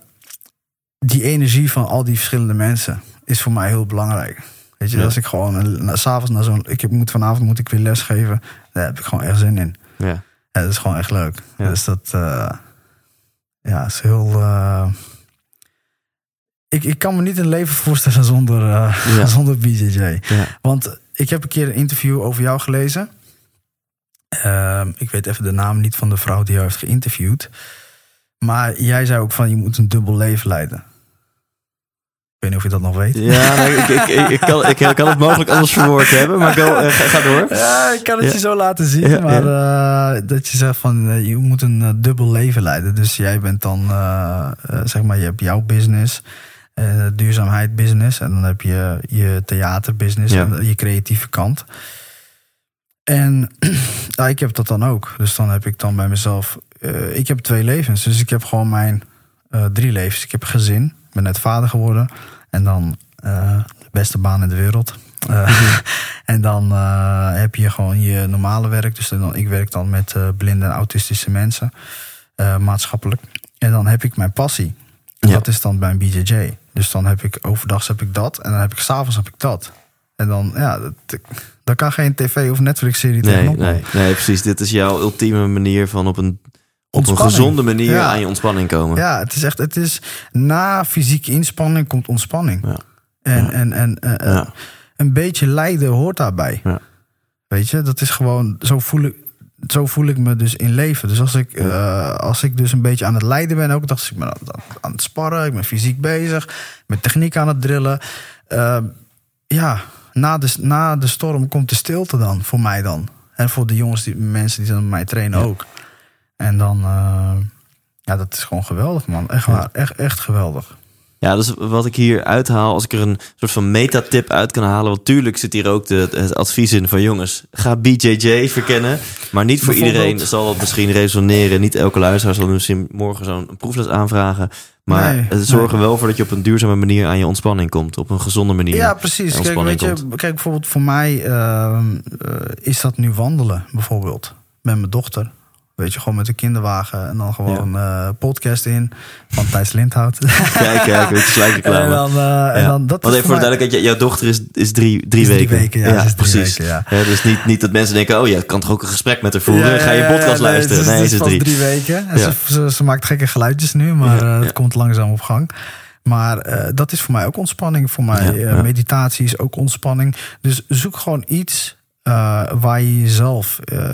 die energie van al die verschillende mensen is voor mij heel belangrijk. Weet je, als ik gewoon s s'avonds naar zo'n. Ik heb, moet vanavond moet ik weer lesgeven. Daar heb ik gewoon echt zin in. Ja. ja dat is gewoon echt leuk. Dus dat. Uh, ja, is heel. Uh, ik, ik kan me niet een leven voorstellen zonder, uh, zonder BJJ. Want ik heb een keer een interview over jou gelezen. Ehm, ik weet even de naam niet van de vrouw die jou heeft geïnterviewd. Maar jij zei ook van je moet een dubbel leven leiden. Ik weet niet of je dat nog weet. Ja, nee, ik, ik, ik, kan, ik, kan het mogelijk anders verwoord hebben, maar go, uh, ga, door. Ja, ik kan het je zo laten zien. maar uh, dat je zegt van uh, je moet een dubbel leven leiden. Dus jij bent dan, zeg maar, je hebt jouw business, duurzaamheid business. En dan heb je je theaterbusiness, en je creatieve kant. En ja, ik heb dat dan ook. Dus dan heb ik dan bij mezelf. Uh, ik heb twee levens. Dus ik heb gewoon mijn uh, drie levens. Ik heb gezin. Ik ben net vader geworden. En dan uh, de beste baan in de wereld. en dan heb je gewoon je normale werk. Dus dan, ik werk dan met blinde en autistische mensen. maatschappelijk. En dan heb ik mijn passie. Ja. Dat is dan bij een BJJ. Dus dan heb ik overdag heb ik dat. En dan heb ik s'avonds heb ik dat. En dan, ja, dat, daar kan geen tv of Netflix-serie nee, tegenop. Nee, nee, precies. Dit is jouw ultieme manier van op een, op een gezonde manier aan je ontspanning komen. Ja, het is echt, het is na fysieke inspanning komt ontspanning. Ja. En, en, en uh, ja. een beetje lijden hoort daarbij. Ja. Weet je, dat is gewoon, zo voel ik, zo voel ik me dus in leven. Dus als ik, uh, als ik dus een beetje aan het lijden ben, ook dacht ik ben aan, het sparren, ik ben fysiek bezig, met techniek aan het drillen. Uh, ja, na de, na de storm komt de stilte dan, voor mij dan. En voor de jongens, die mensen die dan mij trainen ook. En dan, uh, ja, dat is gewoon geweldig, man. Echt waar, echt, echt geweldig. Ja, dus wat ik hier uithaal, als ik er een soort van metatip uit kan halen. Want tuurlijk zit hier ook de, het advies in van jongens, ga BJJ verkennen. Maar niet voor iedereen zal het misschien resoneren. Niet elke luisteraar zal misschien morgen zo'n proefles aanvragen. Maar nee, het zorgt er wel voor dat je op een duurzame manier aan je ontspanning komt. Op een gezonde manier. Ja, precies. Kijk, weet je, kijk, bijvoorbeeld voor mij uh, is dat nu wandelen, bijvoorbeeld. Met mijn dochter. Weet je, gewoon met de kinderwagen en dan gewoon ja. uh, podcast in van Thijs Lindhout. Kijk, kijk, weet je, En dan, uh, en dan dat Want even voor de duidelijkheid, jouw dochter is, is drie, drie is weken. Drie weken, ja, ja precies. Weken, ja. dus niet, niet dat mensen denken, oh ja, kan toch ook een gesprek met haar voeren? Ga je podcast nee, luisteren? Nee, ze is drie. drie weken. En ze, ze, ze, maakt gekke geluidjes nu, maar uh, het komt langzaam op gang. Maar uh, dat is voor mij ook ontspanning. Voor mij uh, meditatie is ook ontspanning. Dus zoek gewoon iets uh, waar je jezelf uh,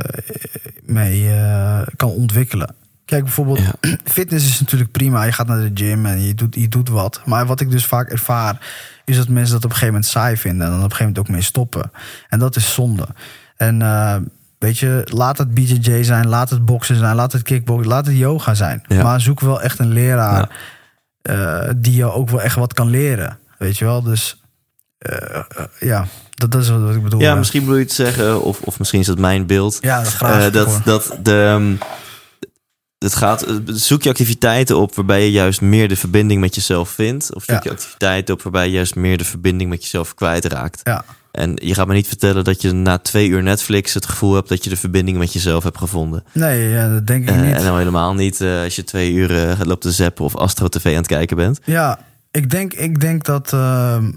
mee uh, kan ontwikkelen. Kijk, bijvoorbeeld, ja. fitness is natuurlijk prima. Je gaat naar de gym en je doet, je doet wat. Maar wat ik dus vaak ervaar, is dat mensen dat op een gegeven moment saai vinden. En dan op een gegeven moment ook mee stoppen. En dat is zonde. En weet je, laat het BJJ zijn, laat het boksen zijn, laat het kickboksen, laat het yoga zijn. Ja. Maar zoek wel echt een leraar ja. die je ook wel echt wat kan leren. Weet je wel, dus ja. Dat, is wat ik bedoel. Ja, misschien bedoel je het zeggen, of, of misschien is dat mijn beeld. Ja, dat graag. Uh, dat, dat de. Um, het gaat, zoek je activiteiten op waarbij je juist meer de verbinding met jezelf vindt. Of zoek ja. je activiteiten op waarbij je juist meer de verbinding met jezelf kwijtraakt. Ja. En je gaat me niet vertellen dat je na twee uur Netflix het gevoel hebt dat je de verbinding met jezelf hebt gevonden. Nee, ja, dat denk ik niet. En dan helemaal niet als je twee uur lopen te zappen of Astro TV aan het kijken bent. Ja, ik denk, ik denk dat ehm,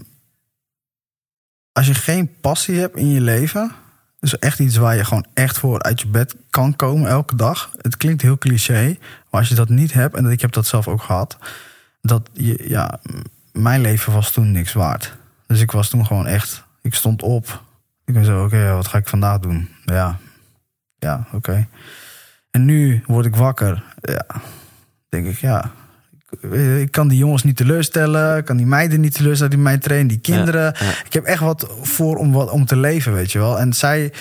als je geen passie hebt in je leven, dus echt iets waar je gewoon echt voor uit je bed kan komen elke dag. Het klinkt heel cliché, maar als je dat niet hebt, en ik heb dat zelf ook gehad, dat je, ja, mijn leven was toen niks waard. Dus ik was toen gewoon echt, ik stond op. Ik ben zo, oké, wat ga ik vandaag doen? Ja, ja, oké. En nu word ik wakker. Ja, denk ik, ja, ik kan die jongens niet teleurstellen. Ik kan die meiden niet teleurstellen die mij trainen. Die kinderen. Ik heb echt wat voor om, wat, om te leven, weet je wel. En zij...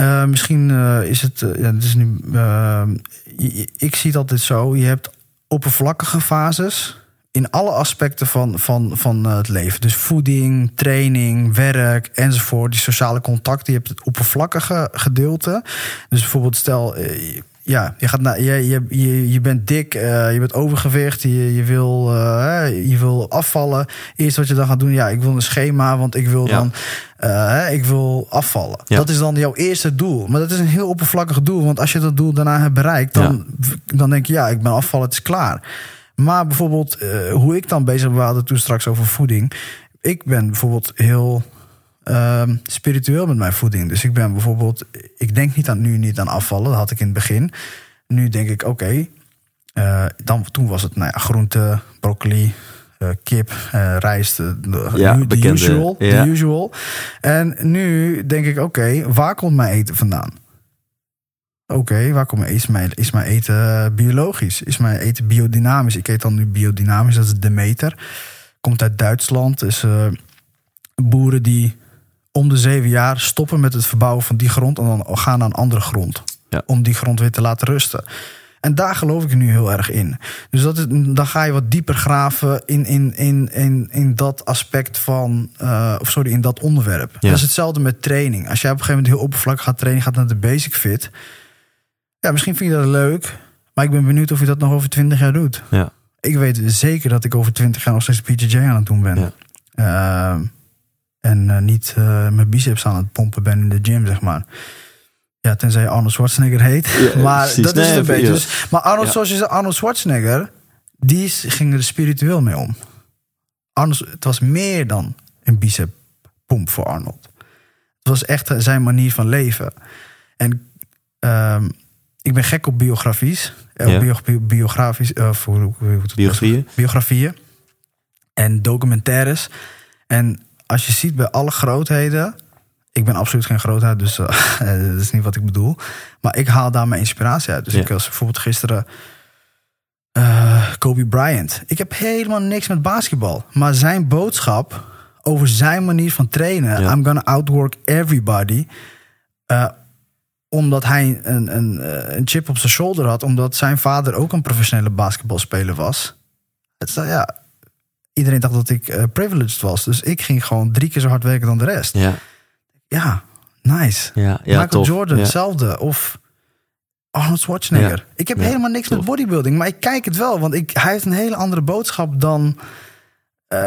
Uh, misschien uh, is het... Uh, ja, is nu, ik zie het altijd zo. Je hebt oppervlakkige fases in alle aspecten van, van, van het leven. Dus voeding, training, werk enzovoort. Die sociale contacten. Je hebt het oppervlakkige gedeelte. Dus bijvoorbeeld stel ja, je, gaat naar, je, je, je, je bent dik, eh, je bent overgewicht, je, je, wil, eh, je wil afvallen. Eerst wat je dan gaat doen, ja, ik wil een schema, want ik wil Ja. dan eh, ik wil afvallen. Ja. Dat is dan jouw eerste doel. Maar dat is een heel oppervlakkig doel, want als je dat doel daarna hebt bereikt, dan, dan denk je, ja, ik ben afvallen, het is klaar. Maar bijvoorbeeld, hoe ik dan bezig was, we hadden het toen straks over voeding. Ik ben bijvoorbeeld heel ehm, spiritueel met mijn voeding. Dus ik ben bijvoorbeeld, ik denk niet aan nu niet aan afvallen, dat had ik in het begin. Nu denk ik, oké, eh, dan toen was het nou ja, groente, broccoli, eh, kip, eh, rijst, de, Ja, bekende, usual, usual. En nu denk ik, oké, waar komt mijn eten vandaan? Oké, waar komt mijn eten? Is mijn, is mijn eten biologisch? Is mijn eten biodynamisch? Ik eet dan nu biodynamisch, dat is Demeter. Komt uit Duitsland. Is eh, boeren die om de zeven jaar stoppen met het verbouwen van die grond en dan gaan naar een andere grond. Ja. Om die grond weer te laten rusten. En daar geloof ik nu heel erg in. Dus dat is, dan ga je wat dieper graven in, in, in, in, in dat aspect van, eh, of sorry, in dat onderwerp. Ja. Dat is hetzelfde met training. Als jij op een gegeven moment heel oppervlakkig gaat trainen, gaat naar de basic fit. Ja, misschien vind je dat leuk, maar ik ben benieuwd of je dat nog over 20 jaar doet. Ja. Ik weet zeker dat ik over 20 jaar nog steeds PJJ aan het doen ben. Ja. Ehm, en eh, niet eh, mijn biceps aan het pompen ben in de gym, zeg maar. Ja, tenzij Arnold Schwarzenegger heet. Ja, maar precies. dat is Nee, een beetje. Dus, maar Arnold, Ja. zoals je zei, Arnold Schwarzenegger, die ging er spiritueel mee om. Arnold, het was meer dan een bicep pomp voor Arnold. Het was echt zijn manier van leven. En ehm, ik ben gek op biografies. Eh, Ja. bio, biografisch, hoe het Biografieën? biografieën en documentaires. En als je ziet bij alle grootheden. Ik ben absoluut geen grootheid, dus eh, dat is niet wat ik bedoel. Maar ik haal daar mijn inspiratie uit. Dus Ja. ik was bijvoorbeeld gisteren eh, Kobe Bryant. Ik heb helemaal niks met basketbal. Maar zijn boodschap over zijn manier van trainen... Ja. I'm gonna outwork everybody... eh, omdat hij een, een, een chip op zijn shoulder had... omdat zijn vader ook een professionele basketbalspeler was... Het is, ja, iedereen dacht dat ik eh, privileged was. Dus ik ging gewoon drie keer zo hard werken dan de rest. Ja, Ja, nice. ja, ja Michael tof. Jordan, hetzelfde. Of Arnold Schwarzenegger. Ik heb helemaal niks met bodybuilding. Maar ik kijk het wel. Want ik, hij heeft een hele andere boodschap dan eh,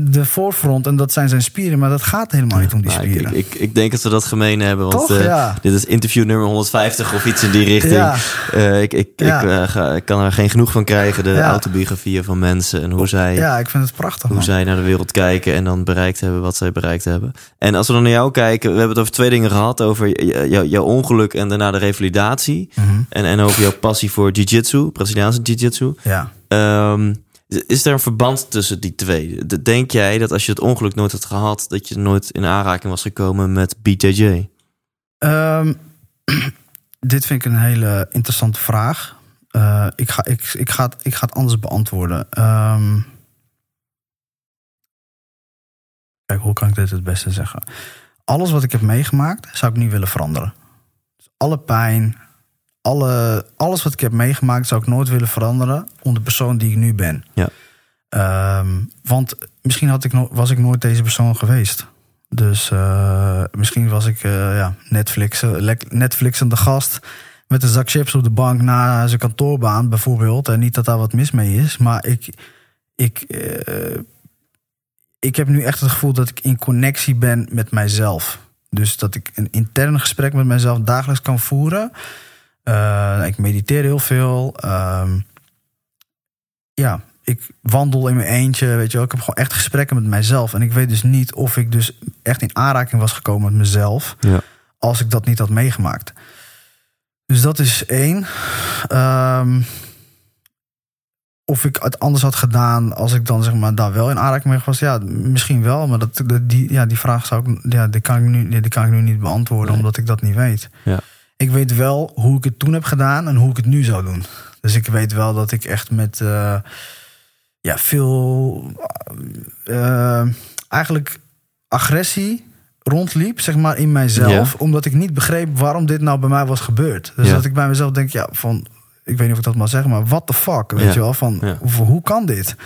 de voorfront. En dat zijn zijn spieren. Maar dat gaat helemaal niet om die Nou, ik, spieren. ik, ik, ik denk dat we dat gemeen hebben. Want Toch? eh, Ja. dit is interview nummer 150 of iets in die richting. Ja. Eh, ik, ik, Ja. ik, ga- ik kan er geen genoeg van krijgen. De autobiografieën van mensen en hoe zij, ja, ik vind het prachtig. hoe Man. zij naar de wereld kijken en dan bereikt hebben wat zij bereikt hebben. En als we dan naar jou kijken, we hebben het over twee dingen gehad: over jouw ongeluk en daarna de revalidatie. Mhm. En, en over jouw passie voor jiu-jitsu, Braziliaanse jiu-jitsu. Ja. Ehm, is er een verband tussen die twee? Denk jij dat als je het ongeluk nooit had gehad, dat je nooit in aanraking was gekomen met BJJ? Ehm, dit vind ik een hele interessante vraag. Eh, ik, ga, ik, ik, ga ik ga het anders beantwoorden. Ehm, kijk, hoe kan ik dit het beste zeggen? Alles wat ik heb meegemaakt, zou ik niet willen veranderen. Dus alle pijn, alle, alles wat ik heb meegemaakt, zou ik nooit willen veranderen om de persoon die ik nu ben. Ja. Ehm, want misschien had ik no- was ik nooit deze persoon geweest. Dus eh, misschien was ik eh ja, Netflix, Netflixende gast met een zak chips op de bank na zijn kantoorbaan bijvoorbeeld. En niet dat daar wat mis mee is, maar ik, ik, eh, ik heb nu echt het gevoel dat ik in connectie ben met mijzelf. Dus dat ik een intern gesprek met mezelf dagelijks kan voeren. Eh, ik mediteer heel veel. Ehm, ja, ik wandel in mijn eentje, weet je wel. Ik heb gewoon echt gesprekken met mijzelf. En ik weet dus niet of ik dus echt in aanraking was gekomen met mezelf... Ja. als ik dat niet had meegemaakt. Dus dat is één. Ehm, of ik het anders had gedaan als ik dan zeg maar daar wel in aanraking mee was. Ja, misschien wel. Maar dat, dat- die, ja, die vraag zou ik, ja, die kan ik nu, die kan ik nu niet beantwoorden, Nee. omdat ik dat niet weet. Ja. Ik weet wel hoe ik het toen heb gedaan en hoe ik het nu zou doen. Dus ik weet wel dat ik echt met eh, ja, veel eh, eigenlijk agressie rondliep, zeg maar, in mijzelf. Omdat ik niet begreep waarom dit nou bij mij was gebeurd. Dus Ja. dat ik bij mezelf denk, ja, van, ik weet niet of ik dat mag zeggen, maar what the fuck, weet Ja. je wel? Van, hoe kan dit?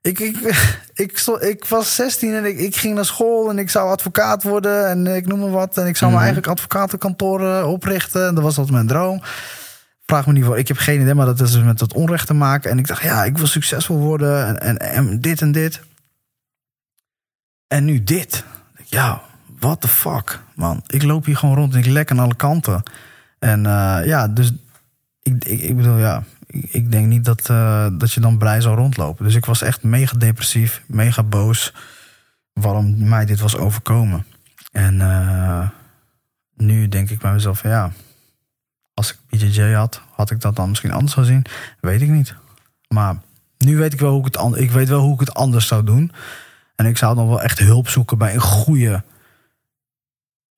Ik, ik, ik, ik was 16 en ik, ik ging naar school en ik zou advocaat worden en ik noem maar wat. En ik zou Mhm. mijn eigen advocatenkantoor eh, oprichten. En dat was altijd mijn droom. vraag me niet voor. Ik heb geen idee, maar dat is dus met dat onrecht te maken. En ik dacht, ja, ik wil succesvol worden en, en, en dit en dit. En nu dit. Ja, what the fuck, man. Ik loop hier gewoon rond en ik lek aan alle kanten. En eh, ja, dus ik, ik, ik bedoel, ja, ik, denk niet dat, eh, dat je dan blij zou rondlopen. Dus ik was echt mega depressief, mega boos waarom mij dit was overkomen. En eh, nu denk ik bij mezelf van ja, als ik BJJ had, had ik dat dan misschien anders gezien? Weet ik niet. Maar nu weet ik wel hoe ik het, ik weet wel hoe ik het anders zou doen. En ik zou dan wel echt hulp zoeken bij een goede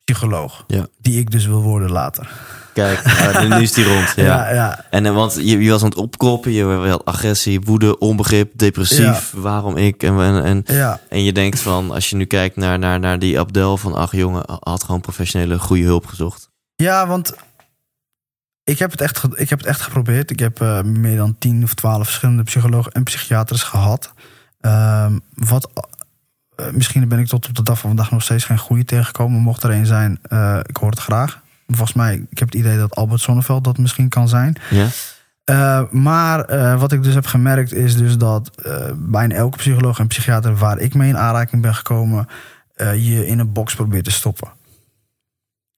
psycholoog. Ja. Die ik dus wil worden later. Kijk, nou, nu is die rond. Ja. ja, ja. En eh, want je, je was aan het opkroppen, je had agressie, woede, onbegrip, depressief. Waarom ik? En, en, en, je denkt van, als je nu kijkt naar, naar, naar die Abdel van, ach jongen, had gewoon professionele goede hulp gezocht. Ja, want ik heb het echt, ik heb het echt geprobeerd. Ik heb eh, meer dan tien of twaalf verschillende psychologen en psychiaters gehad. Ehm, wat, eh, misschien ben ik tot op de dag van vandaag nog steeds geen goede tegengekomen. Mocht er een zijn, ik hoor het graag. Volgens mij, ik heb het idee dat Albert Sonneveld dat misschien kan zijn. Ja? Eh, maar eh, wat ik dus heb gemerkt is dus dat eh, bijna elke psycholoog en psychiater waar ik mee in aanraking ben gekomen, je in een box probeert te stoppen.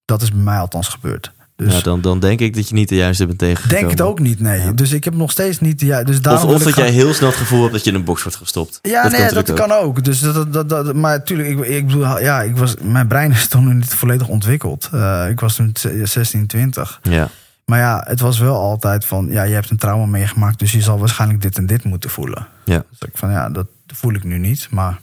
Dat is bij mij althans gebeurd. Dus ja, dan, dan denk ik dat je niet de juiste bent tegengekomen. denk het ook niet, nee. Ja. Dus ik heb nog steeds niet de ju- Dus Of, daarom of dat jij heel snel het gevoel hebt dat je in een box wordt gestopt. Ja, nee, dat natuurlijk kan ook. Dus dat, dat, dat, maar natuurlijk, ik, ik bedoel, ja, ik was, mijn brein is toen niet volledig ontwikkeld. Eh, ik was toen 16, 20. Ja, Maar ja, het was wel altijd van, ja, je hebt een trauma meegemaakt, dus je zal waarschijnlijk dit en dit moeten voelen. ja. Dus ik van, ja, dat voel ik nu niet, maar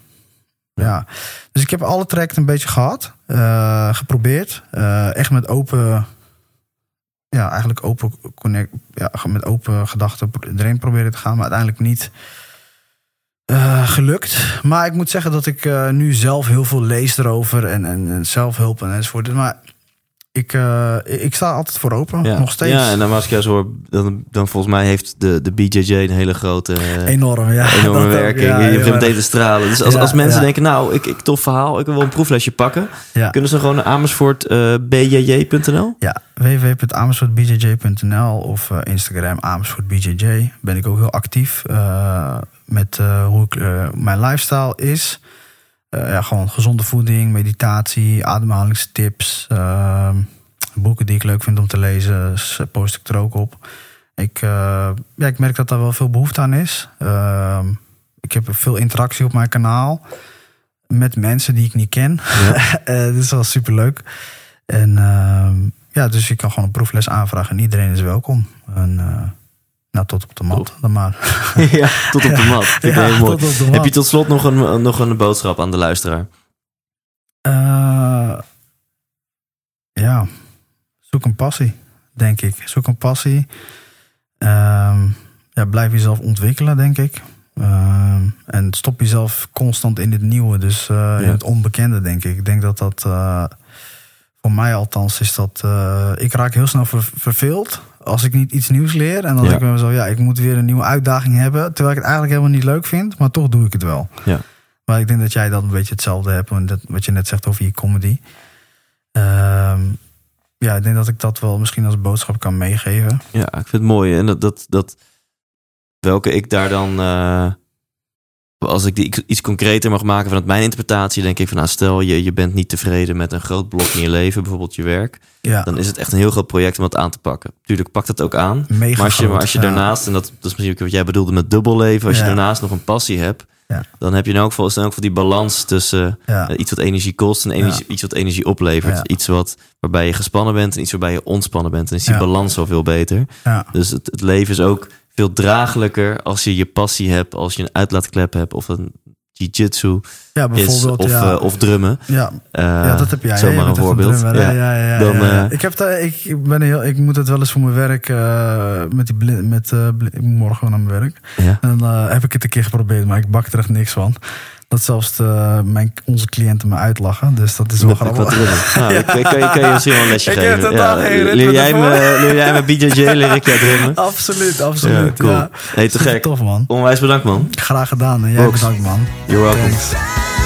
ja. Dus ik heb alle trajecten een beetje gehad, eh, geprobeerd. Eh, echt met open, ja, eigenlijk open connect, ja, met open gedachten erin proberen te gaan, maar uiteindelijk niet eh, gelukt. Maar ik moet zeggen dat ik eh, nu zelf heel veel lees erover en, en, en zelfhulp en enzovoort. Maar ik, eh, ik sta altijd voor open, Ja. nog steeds. Ja, en dan als ik jou zo hoor, dan, dan volgens mij heeft de, de BJJ een hele grote... eh, Enorm, ja. enorme werking. ja, je begint meteen te stralen. Dus als, Ja, als mensen denken, nou, ik, ik tof verhaal, ik wil wel een proeflesje pakken. Kunnen ze gewoon naar Amersfoort eh, bjj.nl? Ja, www.amersfoortbjj.nl of Instagram amersfoortbjj. Ben ik ook heel actief met hoe ik, mijn lifestyle is. Eh, ja, gewoon gezonde voeding, meditatie, ademhalingstips. eh, boeken die ik leuk vind om te lezen, post ik er ook op. Ik, eh, ja, ik merk dat daar wel veel behoefte aan is. Eh, ik heb veel interactie op mijn kanaal met mensen die ik niet ken. Eh, dat is wel superleuk. En ehm, ja, dus je kan gewoon een proefles aanvragen en iedereen is welkom. En, nou, tot op de mat dan maar. ja, tot op de mat. Ik Ja, heel mooi. tot op de mat. Heb je tot slot nog een, nog een boodschap aan de luisteraar? Eh, ja, zoek een passie, denk ik. Zoek een passie. Ehm, ja, blijf jezelf ontwikkelen, denk ik. Ehm, en stop jezelf constant in het nieuwe, dus eh, in het onbekende, denk ik. Ik denk dat dat, eh, voor mij althans, is dat... eh, ik raak heel snel ver- verveeld als ik niet iets nieuws leer. En dan Ja. denk ik bij mezelf, ja, ik moet weer een nieuwe uitdaging hebben. Terwijl ik het eigenlijk helemaal niet leuk vind, maar toch doe ik het wel. Ja. Maar ik denk dat jij dat een beetje hetzelfde hebt. Wat je net zegt over je comedy. Ehm, ja, ik denk dat ik dat wel misschien als boodschap kan meegeven. Ja, ik vind het mooi. En dat, dat, dat welke ik daar dan, eh, als ik die iets- concreter mag maken vanuit mijn interpretatie, denk ik van, nou, stel je, je bent niet tevreden met een groot blok in je leven, bijvoorbeeld je werk, Ja, dan is het echt een heel groot project om dat aan te pakken. Tuurlijk pakt het ook aan. mega Maar als je, maar als je daarnaast, en dat, dat is misschien ook wat jij bedoelde met dubbelleven, als je daarnaast nog een passie hebt, Ja. dan heb je in elk geval, is in elk geval die balans tussen Ja, eh, iets wat energie kost en energie, iets wat energie oplevert. Iets wat, waarbij je gespannen bent en iets waarbij je ontspannen bent. En is die balans zoveel beter. ja, Dus het, het leven is ook veel draaglijker als je je passie hebt, als je een uitlaatklep hebt of een jiu-jitsu ja, is bijvoorbeeld. of, ja. eh, of drummen. ja, Eh, ja, dat heb jij. Zomaar een voorbeeld. ja. ja, ja, Dan, eh, ik, heb daar, ik, ik ben heel, ik moet het wel eens voor mijn werk. met die blind, met, blind- morgen naar mijn werk. Ja. En dan heb ik het een keer geprobeerd, maar ik bak er echt niks van. Dat zelfs de, mijn, onze cliënten me uitlachen. Dus dat is wel grappig. Nou, ik, ik, kan, je, kan je misschien wel een lesje Ik geven. ritme leer, jij me, leer jij me BJJ, leer ik jou drummen? Absoluut, absoluut. Ja, cool. Ja. Hey, te gek. Tof man. Onwijs bedankt man. Graag gedaan en jij Box. bedankt man. You're welcome. Thanks.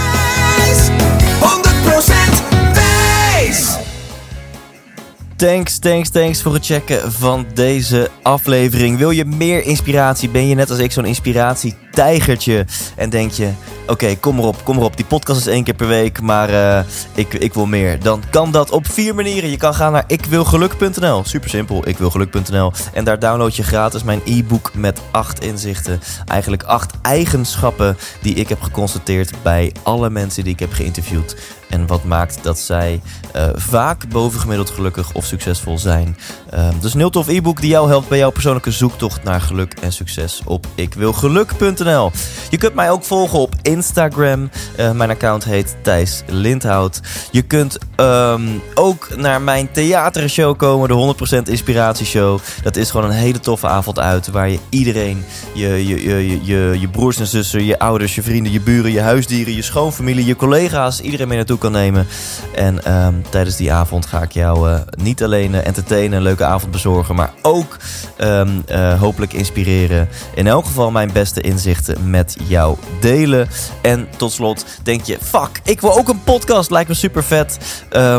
Thanks, thanks, thanks voor het checken van deze aflevering. Wil je meer inspiratie? Ben je net als ik zo'n inspiratietijgertje? En denk je, oké, kom erop, kom erop. Die podcast is één keer per week, maar uh, ik, ik wil meer. Dan kan dat op vier manieren. Je kan gaan naar ikwilgeluk.nl. Super simpel, ikwilgeluk.nl. En daar download je gratis mijn e-book met acht inzichten. Eigenlijk acht eigenschappen die ik heb geconstateerd bij alle mensen die ik heb geïnterviewd. En wat maakt dat zij uh, vaak bovengemiddeld gelukkig of succesvol zijn. Uh, dus een heel tof e-book die jou helpt bij jouw persoonlijke zoektocht naar geluk en succes op ikwilgeluk.nl. Je kunt mij ook volgen op Instagram. Uh, mijn account heet Thijs Lindhout. Je kunt um, ook naar mijn theatershow komen, de 100% Inspiratieshow. Dat is gewoon een hele toffe avond uit waar je iedereen, je, je, je, je, je broers en zussen, je ouders, je vrienden, je buren, je huisdieren, je schoonfamilie, je collega's, iedereen mee naartoe nemen. En um, tijdens die avond ga ik jou uh, niet alleen uh, entertainen, een leuke avond bezorgen, maar ook um, uh, hopelijk inspireren. In elk geval mijn beste inzichten met jou delen. En tot slot denk je, fuck, ik wil ook een podcast, lijkt me super vet.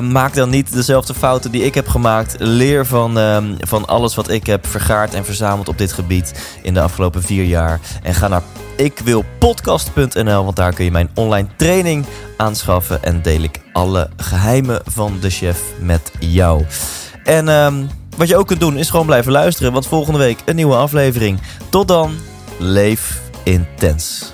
maak dan niet dezelfde fouten die ik heb gemaakt. Leer van, van alles wat ik heb vergaard en verzameld op dit gebied in de afgelopen vier jaar. En ga naar ikwilpodcast.nl, want daar kun je mijn online training aanschaffen en deel ik alle geheimen van de chef met jou. En um, wat je ook kunt doen is gewoon blijven luisteren, want volgende week een nieuwe aflevering. Tot dan, leef intens.